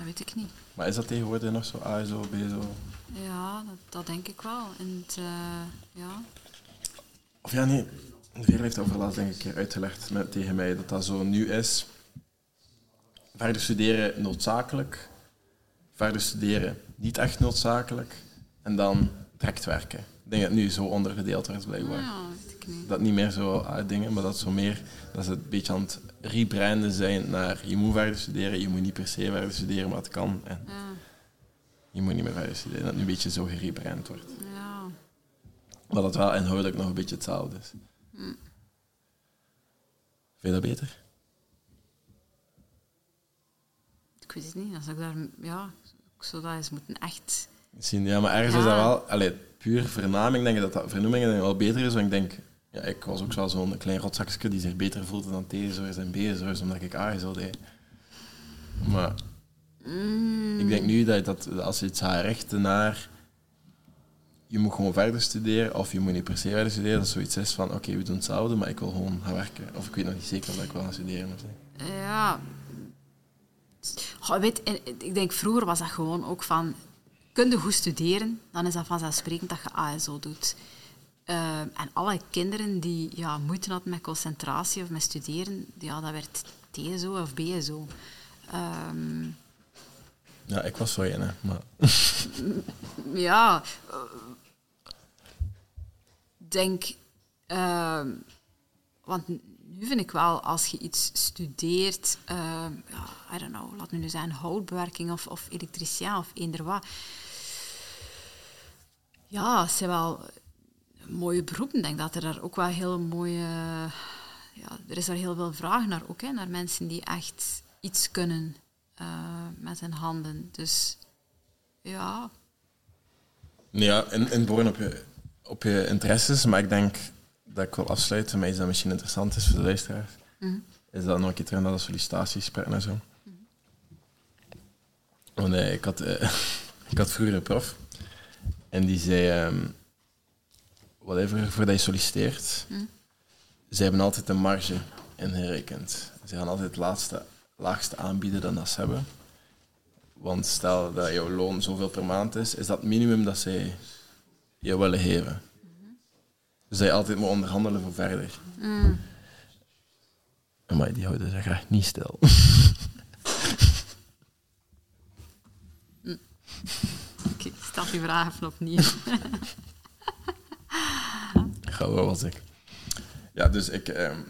Dat weet ik niet. Maar is dat tegenwoordig nog zo ASO, BSO? Ja, dat, dat denk ik wel. En het, eh, ja. Of ja, nee. Veer heeft over laatst denk ik een keer uitgelegd met, tegen mij dat dat zo nu is. Verder studeren noodzakelijk. Verder studeren niet echt noodzakelijk. En dan direct werken. Ik denk dat het nu zo ondergedeeld wordt blijkbaar. ja, ik niet. Dat niet meer zo ah, dingen, maar dat zo meer dat ze een beetje aan het rebranden zijn naar je moet verder studeren, je moet niet per se verder studeren, maar het kan. En Ja, je moet niet meer verder studeren. Dat het nu een beetje zo gerebrand wordt. ja. Maar dat wel inhoudelijk nog een beetje hetzelfde is. Vind je dat beter? Ik weet het niet. Als ik daar, ja, ik zou dat eens moeten echt... Misschien, ja, maar ergens Ja. is dat wel... Allee, puur vernaming, denk ik dat dat vernoeming denk ik wel beter is. Want ik denk... Ja, ik was ook wel zo'n klein rotzakje die zich beter voelde dan T-zorg en B-zorg, omdat ik A deed. Maar ik denk nu dat, dat als je het gaat naar... Je moet gewoon verder studeren, of je moet niet per se verder studeren, dat zoiets is van, oké, we doen hetzelfde, maar ik wil gewoon gaan werken. Of ik weet nog niet zeker of ik wil gaan studeren. Of. Ja. Goh, weet, ik denk, vroeger was dat gewoon ook van... Kun je goed studeren, dan is dat vanzelfsprekend dat je ASO doet. Eh, en alle kinderen die ja, moeite hadden met concentratie of met studeren, ja, dat werd TSO of BSO. Ehm, Ja, ik was zo een, hè, maar... ja, eh, denk, ehm, want nu vind ik wel, als je iets studeert, ehm, ja, I don't know, laat me nu zijn houtbewerking of, of elektricien of eender wat. Ja, het zijn wel mooie beroepen. Ik denk dat er daar ook wel heel mooie, ja, er is daar heel veel vraag naar ook, hè, naar mensen die echt iets kunnen eh, met hun handen. Dus ja, Ja, in, in op je, op je interesses, maar ik denk dat ik wil afsluiten met iets dat misschien interessant is voor de luisteraars. Is dat nog een keer terug naar dat sollicitatiegesprek en zo. Want eh, ik, had, eh, ik had vroeger een prof en die zei, ehm whatever, voordat je solliciteert, ze hebben altijd een marge ingerekend. Ze gaan altijd het laatste, laagste aanbieden dan dat ze hebben. Want stel dat jouw loon zoveel per maand is, is dat het minimum dat zij je willen geven. Dus dat je altijd moet onderhandelen voor verder. Maar die houden zich echt niet stil. Oké, ik stel die vraag even opnieuw. Ga was ik. Ja, dus ik. ehm,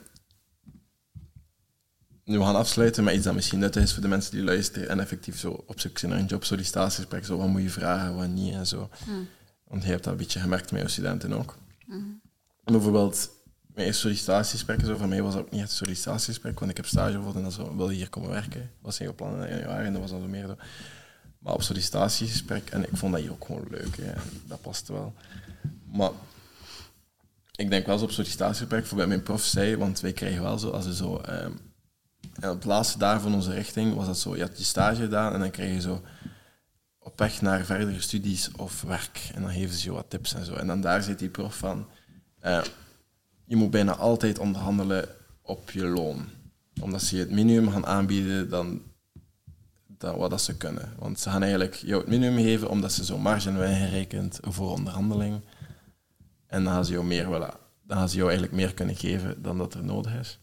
nu we gaan afsluiten met iets dat misschien nuttig is voor de mensen die luisteren en effectief zo op zoek zijn naar een jobsollicitatiegesprek. Zo, wat moet je vragen, wat niet en zo. Want je hebt dat een beetje gemerkt met je studenten ook. Bijvoorbeeld, mijn eerste sollicitatiegesprek, zo, voor mij was dat ook niet echt een sollicitatiegesprek, want ik heb stage gevonden en zo, wilde hier komen werken. was geen plan in januari en dat was al meer zo. Maar op sollicitatiegesprek, en ik vond dat hier ook gewoon leuk, hè, en dat paste wel. Maar ik denk wel eens op sollicitatiegesprek, voor bij mijn prof zei, want wij krijgen wel zo, als je zo... ehm, en op het laatste daar van onze richting was dat zo, je had je stage gedaan en dan krijg je zo op weg naar verdere studies of werk. En dan geven ze je wat tips en zo. En dan daar zit die prof van, eh, je moet bijna altijd onderhandelen op je loon. Omdat ze je het minimum gaan aanbieden dan, dan wat dat ze kunnen. Want ze gaan eigenlijk jou het minimum geven omdat ze zo'n marge hebben ingerekend voor onderhandeling. En dan gaan ze jou meer willen, dan gaan ze jou eigenlijk meer kunnen geven dan dat er nodig is.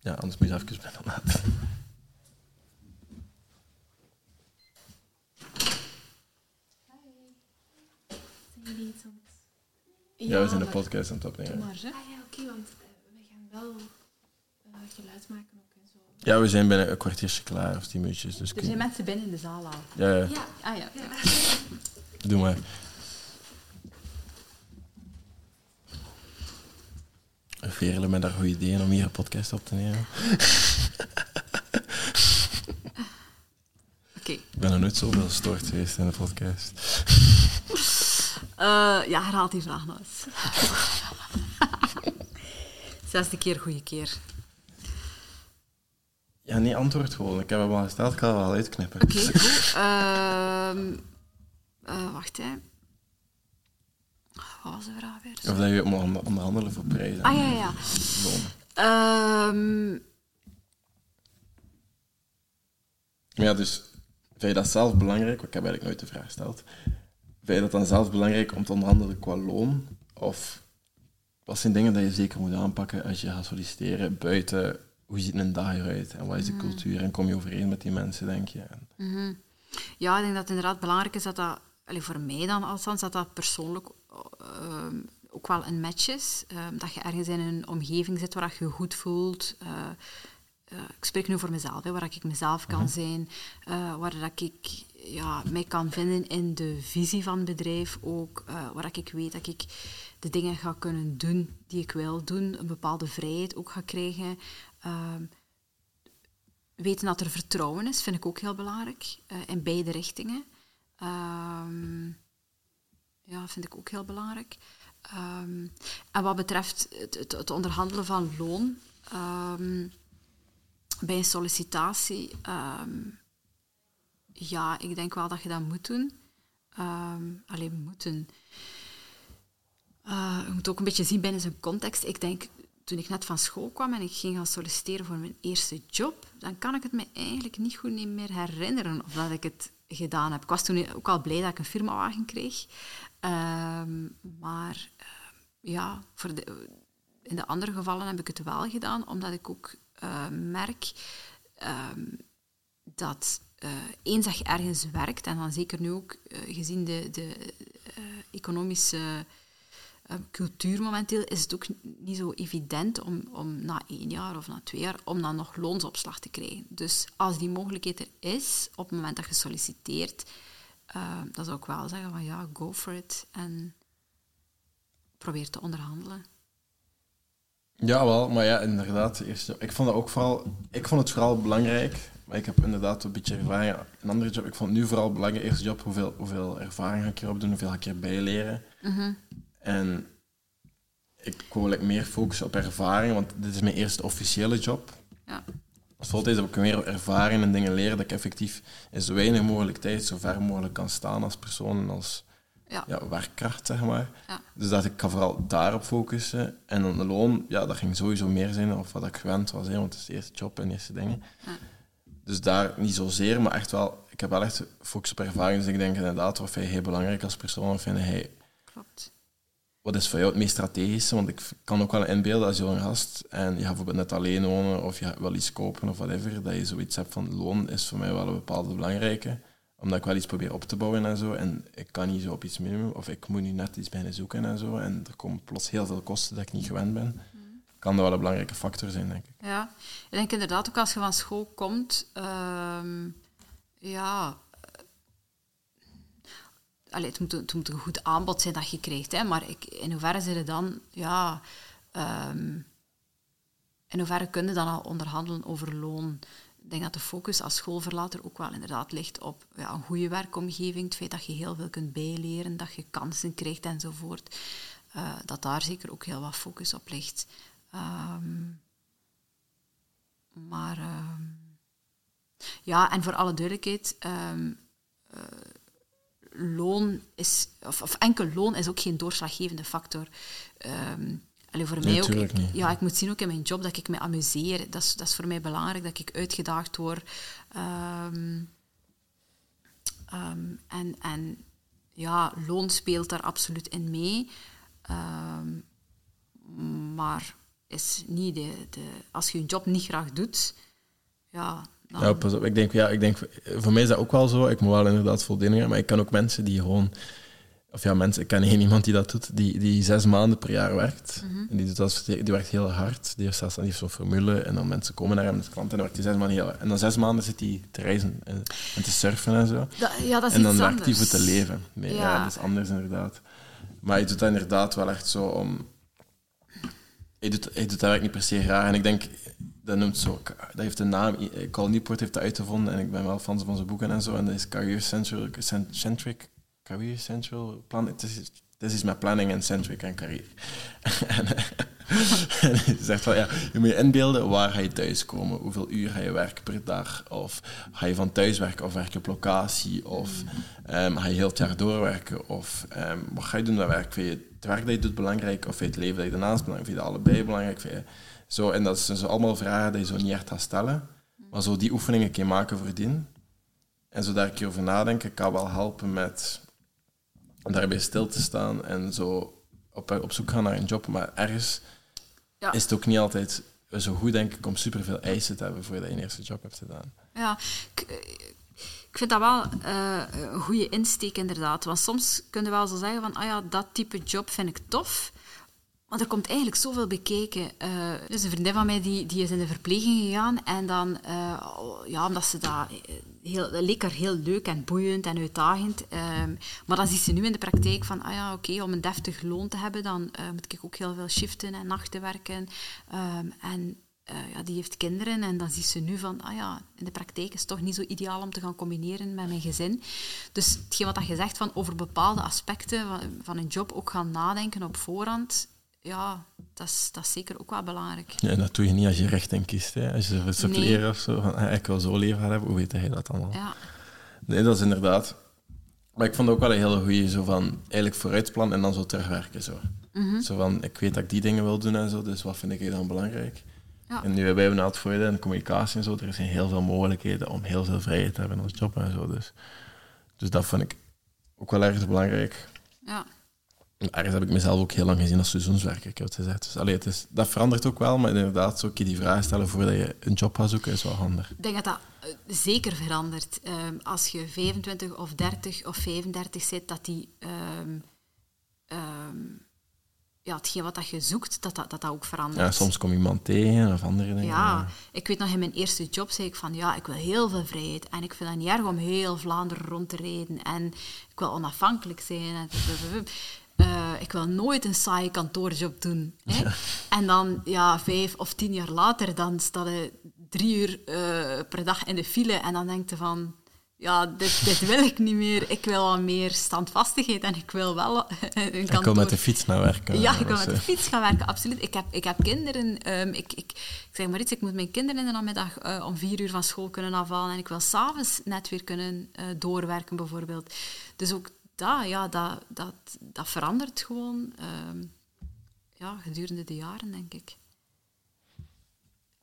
Ja, anders moet je even bij laten. Zijn jullie iets aan het... Ja, we zijn maar- podcast aan het opnemen. Maar, hè? Ah ja, oké, want eh, we gaan wel eh, geluid maken ook en zo. Ja, we zijn binnen een kwartiertje klaar, of tien minuutjes. Dus Er zijn je- mensen binnen in de zaal al. ja, ja, Ja, Ah ja. doe maar. Verelen met daar goede ideeën om hier een podcast op te nemen. Oké. Ik ben nog nooit zoveel gestoord geweest in de podcast. Eh, ja, herhaal die vraag nog eens. Zesde keer, goede keer. Ja, nee, antwoord gewoon. Ik heb hem al gesteld, ik ga het wel uitknippen. Oké, goed. Ehm, eh, wacht, hè. Wat was de vraag weer? Of dat je moet onder- onderhandelen voor prijzen. Ah, ja, ja. Ehm, Maar ja, dus vind je dat zelf belangrijk? Ik heb eigenlijk nooit de vraag gesteld. Vind je dat dan zelf belangrijk om te onderhandelen qua loon? Of wat zijn dingen dat je zeker moet aanpakken als je gaat solliciteren buiten hoe ziet een dag eruit en wat is de cultuur en kom je overeen met die mensen, denk je? En- ja, ik denk dat het inderdaad belangrijk is dat dat, voor mij dan althans, dat dat persoonlijk ehm, ook wel een match is. Ehm, dat je ergens in een omgeving zit waar je je goed voelt. Eh, eh, ik spreek nu voor mezelf, hè, waar ik mezelf kan zijn, eh, waar dat ik ja, mij kan vinden in de visie van het bedrijf ook, waar ik weet dat ik de dingen ga kunnen doen die ik wil doen, een bepaalde vrijheid ook ga krijgen. Ehm, weten dat er vertrouwen is, vind ik ook heel belangrijk, in beide richtingen. Ja, vind ik ook heel belangrijk. Ehm, en wat betreft het, het, het onderhandelen van loon, ehm, bij een sollicitatie, ehm, ja, ik denk wel dat je dat moet doen. Alleen moeten. Eh, je moet ook een beetje zien binnen zijn context. Ik denk, toen ik net van school kwam en ik ging gaan solliciteren voor mijn eerste job, dan kan ik het me eigenlijk niet goed meer herinneren of dat ik het gedaan heb. Ik was toen ook al blij dat ik een firmawagen kreeg. Ehm, maar ehm, ja, voor in de andere gevallen heb ik het wel gedaan, omdat ik ook eh, merk ehm, dat eh, eens dat je ergens werkt, en dan zeker nu ook eh, gezien de, de economische cultuur momenteel, is het ook niet zo evident om, om na één jaar of na twee jaar om dan nog loonsopslag te krijgen. Dus als die mogelijkheid er is, op het moment dat je solliciteert, eh, dan zou ik wel zeggen van ja, go for it en probeer te onderhandelen. Ja, wel, maar ja, inderdaad. Eerst, ik vond dat ook vooral, ik vond het vooral belangrijk, maar ik heb inderdaad een beetje ervaring. Een andere job, ik vond het nu vooral belangrijk, eerste job, hoeveel, hoeveel ervaring ga ik erop doen, hoeveel ga ik erbij leren. En ik wil like, meer focussen op ervaring, want dit is mijn eerste officiële job. Ja. Als voltijd heb ik meer ervaring en dingen leren dat ik effectief in zo weinig mogelijk tijd zo ver mogelijk kan staan als persoon en als Ja. ja, werkkracht, zeg maar. Ja. Dus dat ik kan vooral daarop focussen. En dan de loon, ja, dat ging sowieso meer zijn of wat ik gewend was, hè, want het is de eerste job en de eerste dingen. Ja. Dus daar niet zozeer, maar echt wel, ik heb wel echt focus op ervaring. Dus ik denk inderdaad, wat vind heel belangrijk als persoon, of vind hij Klopt. Wat is voor jou het meest strategische? Want ik kan ook wel inbeelden als jonge gast en je gaat bijvoorbeeld net alleen wonen of je wil iets kopen of whatever, dat je zoiets hebt van loon is voor mij wel een bepaalde belangrijke. Omdat ik wel iets probeer op te bouwen en zo. En ik kan niet zo op iets minimum, of ik moet nu net iets beginnen zoeken en zo. En er komen plots heel veel kosten dat ik niet gewend ben. Kan dat wel een belangrijke factor zijn, denk ik. Ja, ik denk inderdaad ook als je van school komt, ehm, ja, allee, het, moet, het moet een goed aanbod zijn dat je krijgt. Hè, maar ik, in hoeverre zit het dan... Ja, ehm, in hoeverre kun je dan al onderhandelen over loon? Ik denk dat de focus als schoolverlater ook wel inderdaad ligt op ja, een goede werkomgeving. Het feit dat je heel veel kunt bijleren, dat je kansen krijgt enzovoort. Uh, dat daar zeker ook heel wat focus op ligt. Um, maar... Um, ja, en voor alle duidelijkheid, loon is, of, of, enkel loon is ook geen doorslaggevende factor. Um, allee, voor mij ook, ik, ja, ik moet zien ook in mijn job dat ik me amuseer. Dat is, dat is voor mij belangrijk, dat ik uitgedaagd word. Um, en, en ja, loon speelt daar absoluut in mee. maar is niet de, de, als je je job niet graag doet, ja, ja, pas op. Ik denk, ja, ik denk, voor mij is dat ook wel zo. Ik moet wel inderdaad voldoening maar ik kan ook mensen die gewoon... Of ja, mensen, ik ken geen iemand die dat doet, die, die zes maanden per jaar werkt. Mhm. En die, doet dat, die werkt heel hard. Die heeft zelfs die heeft zo'n formule. En dan mensen komen naar hem, de klanten, en dan werkt hij zes maanden heel En dan zes maanden zit hij te reizen en, te surfen en zo. ja, dat is en dan werkt hij voor te leven. Nee, ja. dat is anders inderdaad. Maar hij doet dat inderdaad wel echt zo om... Hij doet, hij doet dat werk niet per se graag. En ik denk, dat noemt zo, dat heeft een naam, Carl Newport heeft dat uitgevonden en ik ben wel fan van zijn boeken en zo. En dat is Career Centric, Career Central, plan, het, is, het is met planning en centric en career. en, en hij zegt wel, ja, je moet je inbeelden, waar ga je thuiskomen? Hoeveel uur ga je werken per dag? Of ga je van thuis werken of werk op locatie? Of um, ga je heel het jaar doorwerken? Of um, wat ga je doen met werk? Vind je het werk dat je doet belangrijk? Of vind je het leven dat je daarnaast belangrijk? Vind je het allebei belangrijk? Je zo, en dat zijn zo allemaal vragen die je zo niet echt gaat stellen. Maar zo die oefeningen kun je maken voordien. En zo daar een keer over nadenken kan wel helpen met daarbij stil te staan en zo op, op zoek gaan naar een job. Maar ergens ja. is het ook niet altijd zo goed, denk ik, om superveel eisen te hebben voordat je een eerste job hebt gedaan. Ja, ik, vind dat wel uh, een goede insteek, inderdaad. Want soms kun je wel zo zeggen van, ah ja, dat type job vind ik tof. Want er komt eigenlijk zoveel bekeken. Uh, dus een vriendin van mij die, die is in de verpleging gegaan. En dan, uh, ja, omdat ze dat heel, lekker heel leuk en boeiend en uitdagend. Um, maar dan ziet ze nu in de praktijk van, ah ja, oké, om een deftig loon te hebben, dan moet ik ook heel veel shiften en nachten werken. Um, en ja, die heeft kinderen en dan ziet ze nu van, ah ja, in de praktijk is het toch niet zo ideaal om te gaan combineren met mijn gezin. Dus hetgeen wat je zegt van over bepaalde aspecten van een job ook gaan nadenken op voorhand, ja, dat is, dat is zeker ook wel belangrijk. Ja, dat doe je niet als je rechten kiest. Hè. Als je voor suppleren of zo, van, ik wil zo leven hebben, hoe weet je dat allemaal? Ja. Nee, dat is inderdaad. Maar ik vond het ook wel een hele goede, zo van eigenlijk vooruitplan en dan zo terugwerken. Zo. Mhm. zo van, ik weet dat ik die dingen wil doen en zo, dus wat vind ik dan belangrijk? Ja. En nu hebben we het voordeel en communicatie en zo, er zijn heel veel mogelijkheden om heel veel vrijheid te hebben als job en zo. Dus, dus dat vind ik ook wel erg belangrijk. Ja. Ergens heb ik mezelf ook heel lang gezien als seizoenswerker, ik heb het gezegd. Dus allee, het is, dat verandert ook wel, maar inderdaad, zo die vraag stellen voordat je een job gaat zoeken is wel handig. Ik denk dat dat eh, zeker verandert. Um, als je 25 of 30 of 35 zit, dat die... Um, um, ja, hetgeen wat dat je zoekt, dat dat, dat dat ook verandert. Ja, soms kom iemand tegen of andere dingen. Ja, ik weet nog in mijn eerste job zei ik van ja, ik wil heel veel vrijheid en ik vind het niet erg om heel Vlaanderen rond te rijden en ik wil onafhankelijk zijn. En uh, ik wil nooit een saaie kantoorjob doen. Hè? En dan, ja, vijf of tien jaar later, dan sta je drie uur uh, per dag in de file en dan denk je van, ja, dit, dit wil ik niet meer. Ik wil wat meer standvastigheid en ik wil wel een kantoor... Ik wil met de fiets naar werken. Ja, ik wil met de fiets gaan werken, absoluut. Ik heb, ik heb kinderen. Um, ik, ik, ik zeg maar iets, ik moet mijn kinderen in de namiddag uh, om vier uur van school kunnen afhalen en ik wil s'avonds net weer kunnen uh, doorwerken, bijvoorbeeld. Dus ook dat, ja, dat, dat, dat verandert gewoon um, ja, gedurende de jaren, denk ik.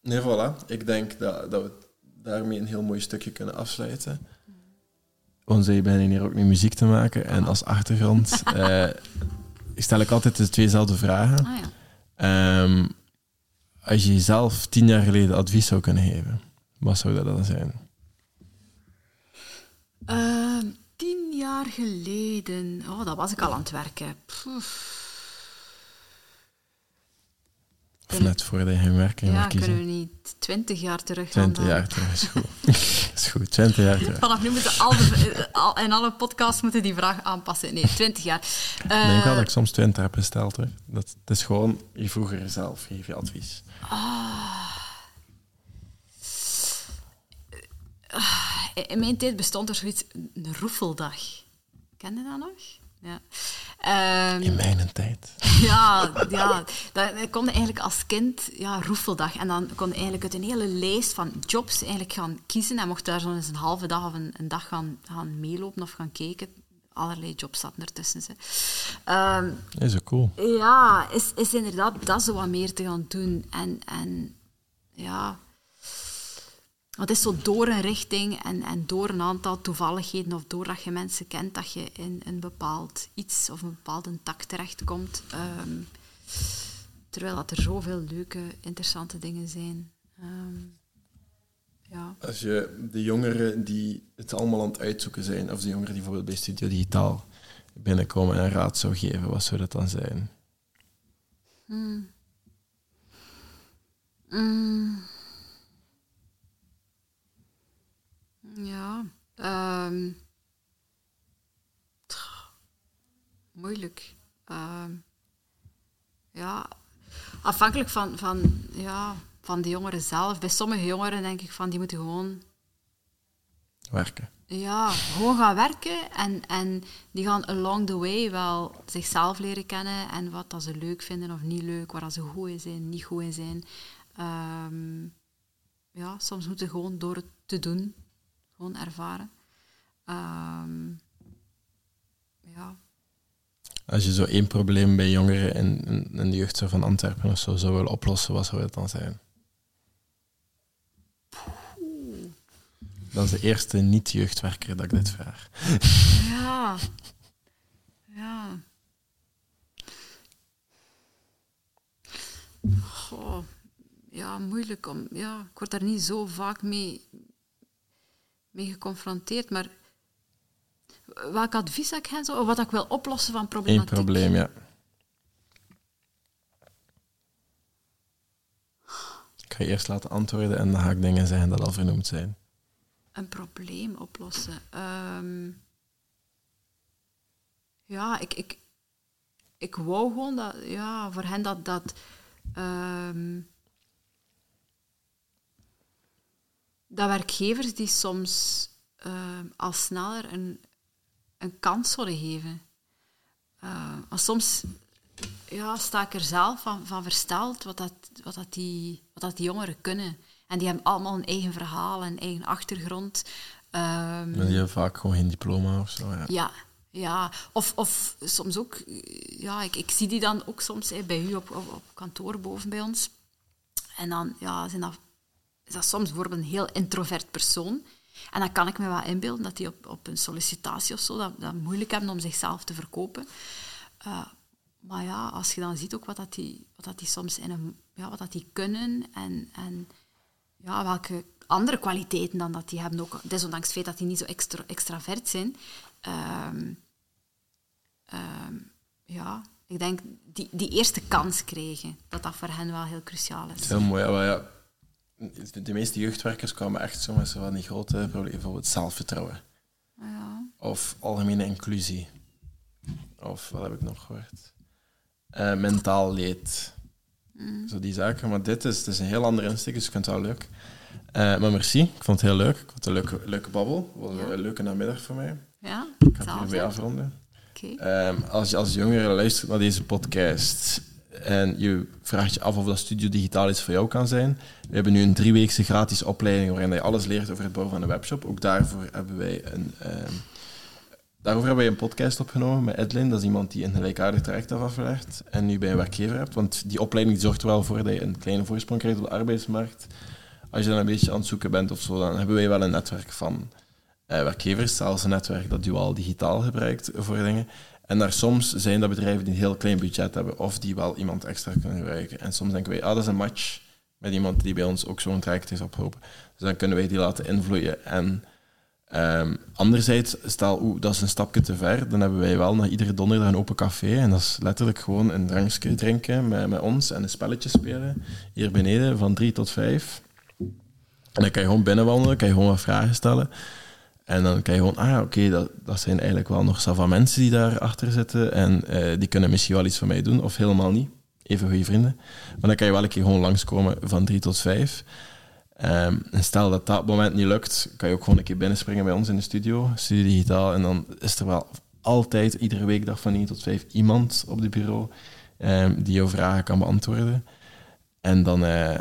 Nee, voilà. Ik denk dat, dat we daarmee een heel mooi stukje kunnen afsluiten. Want zij beginnen hier ook nu muziek te maken. En als achtergrond uh, stel ik altijd de tweezelfde vragen. Ah, ja. um, als je jezelf tien jaar geleden advies zou kunnen geven, wat zou dat dan zijn? Uh, tien jaar geleden. Oh, dat was ik al aan het werken. Of net voordat je ging werken. Ja, kunnen we niet twintig jaar terug Twintig jaar terug is goed. is goed. 20 jaar terug. Vanaf nu moeten al de, al, in alle podcasts moeten die vraag aanpassen. Nee, 20 jaar. Ik denk wel Eh, dat ik soms 20 heb besteld. Hoor. Dat, het is gewoon, je vroeger zelf, je geeft je advies. In mijn tijd bestond er zoiets, een roefeldag. Ken je dat nog? Ja. Ehm, In mijn tijd. Ja, ja. Dan kon je eigenlijk als kind ja, roefeldag. En dan kon je eigenlijk uit een hele lijst van jobs eigenlijk gaan kiezen. En mocht daar zo eens een halve dag of een, een dag gaan, gaan meelopen of gaan kijken. Allerlei jobs zaten ertussen. Ehm, Is ook cool. ja, is, is inderdaad dat zo wat meer te gaan doen. En, en ja... Want het is zo door een richting en, en door een aantal toevalligheden of doordat je mensen kent, dat je in een bepaald iets of een bepaalde tak terechtkomt. Ehm terwijl dat er zoveel leuke, interessante dingen zijn. Ehm, ja. Als je de jongeren die het allemaal aan het uitzoeken zijn, of de jongeren die bijvoorbeeld bij Studio Digitaal binnenkomen en een raad zou geven, wat zou dat dan zijn? Ja. ehm, tch, moeilijk. Ehm, ja, afhankelijk van, van, ja, van de jongeren zelf. Bij sommige jongeren denk ik van die moeten gewoon, Werken. ja, gewoon gaan werken en, en die gaan along the way wel zichzelf leren kennen en wat dat ze leuk vinden of niet leuk, waar dat ze goed in zijn, niet goed in zijn. Ehm, ja, soms moeten gewoon door het te doen, gewoon ervaren. Ehm, ja. Als je zo één probleem bij jongeren in, de jeugdzorg van Antwerpen of zo zou willen oplossen, wat zou het dan zijn? Dat is de eerste niet-jeugdwerker dat ik dit vraag. Ja. Ja. Goh. Ja, moeilijk om... Ja, ik word daar niet zo vaak mee, mee geconfronteerd, maar... Welk advies ik hen zo? Of wat ik wil oplossen van Eén problematiek? probleem, ja. Ik ga je eerst laten antwoorden en dan ga ik dingen zeggen dat al vernoemd zijn. Een probleem oplossen. Ehm, ja, ik, ik, ik wou gewoon dat, ja, voor hen dat, dat, ehm, dat werkgevers die soms ehm, al sneller een, een kans zouden geven. Maar soms ja, sta ik er zelf van, van versteld wat, dat, wat, dat die, wat dat die jongeren kunnen. En die hebben allemaal een eigen verhaal, een eigen achtergrond. Maar die hebben vaak gewoon geen diploma of zo. Ja. ja, ja. Of, of soms ook, ja, ik, ik zie die dan ook soms bij u op, op, op kantoor boven bij ons. En dan ja, zijn dat, is dat soms bijvoorbeeld een heel introvert persoon. En dan kan ik me wel inbeelden dat die op, op een sollicitatie of zo dat, dat moeilijk hebben om zichzelf te verkopen. Eh, maar ja, als je dan ziet ook wat, dat die, wat dat die soms in een, ja, wat dat die kunnen en, en ja, welke andere kwaliteiten dan dat die hebben, ook, desondanks het feit dat die niet zo extra, extravert zijn. Ehm, ehm, ja, ik denk die, die eerste kans krijgen, dat dat voor hen wel heel cruciaal is. Heel mooi. Ja, ja, de, meeste jeugdwerkers kwamen echt zo met zo van die grote problemen. Bijvoorbeeld zelfvertrouwen. Ja. Of algemene inclusie. Of wat heb ik nog gehoord? Eh, mentaal leed. Zo die zaken. Maar dit is, het is een heel andere insteek, dus ik vind het wel leuk. Eh, maar merci, ik vond het heel leuk. Ik vond het een leuke, leuke babbel. Het was Ja. een leuke namiddag voor mij. Ja, Ik ga het hierbij afronden. Ehm, als je als jongere luistert naar deze podcast en je vraagt je af of dat Studio Digitaal iets voor jou kan zijn, we hebben nu een drieweekse gratis opleiding waarin je alles leert over het bouwen van een webshop. Ook daarvoor hebben wij een, ehm, daarover hebben wij een podcast opgenomen met Edlin. Dat is iemand die een gelijkaardig traject afgelegd en nu bij een werkgever hebt. Want die opleiding zorgt er wel voor dat je een kleine voorsprong krijgt op de arbeidsmarkt. Als je dan een beetje aan het zoeken bent of zo, dan hebben wij wel een netwerk van eh, werkgevers, zelfs een netwerk dat duaal digitaal gebruikt voor dingen. En daar soms zijn dat bedrijven die een heel klein budget hebben of die wel iemand extra kunnen gebruiken. En soms denken wij, ah, dat is een match met iemand die bij ons ook zo'n traject heeft opgelopen. Dus dan kunnen wij die laten invloeien. En ehm, anderzijds, stel, oeh, dat is een stapje te ver, dan hebben wij wel na iedere donderdag een open café. En dat is letterlijk gewoon een drankje drinken met, met ons en een spelletje spelen. Hier beneden van drie tot vijf. En dan kan je gewoon binnenwandelen, kan je gewoon wat vragen stellen. En dan kan je gewoon, ah oké, dat, dat zijn eigenlijk wel nog zoveel mensen die daarachter zitten. En eh, die kunnen misschien wel iets voor mij doen, of helemaal niet. Even goede vrienden. Maar dan kan je wel een keer gewoon langskomen van drie tot vijf. Ehm, en stel dat dat moment niet lukt, kan je ook gewoon een keer binnenspringen bij ons in de studio, Studio Digitaal. En dan is er wel altijd, iedere weekdag van 9 tot 5, iemand op het bureau ehm, die jouw vragen kan beantwoorden. En dan, uh,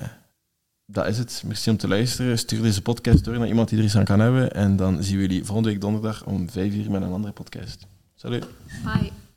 dat is het. Merci om te luisteren. Stuur deze podcast door naar iemand die er iets aan kan hebben. En dan zien we jullie volgende week donderdag om 5 uur met een andere podcast. Salut. Bye.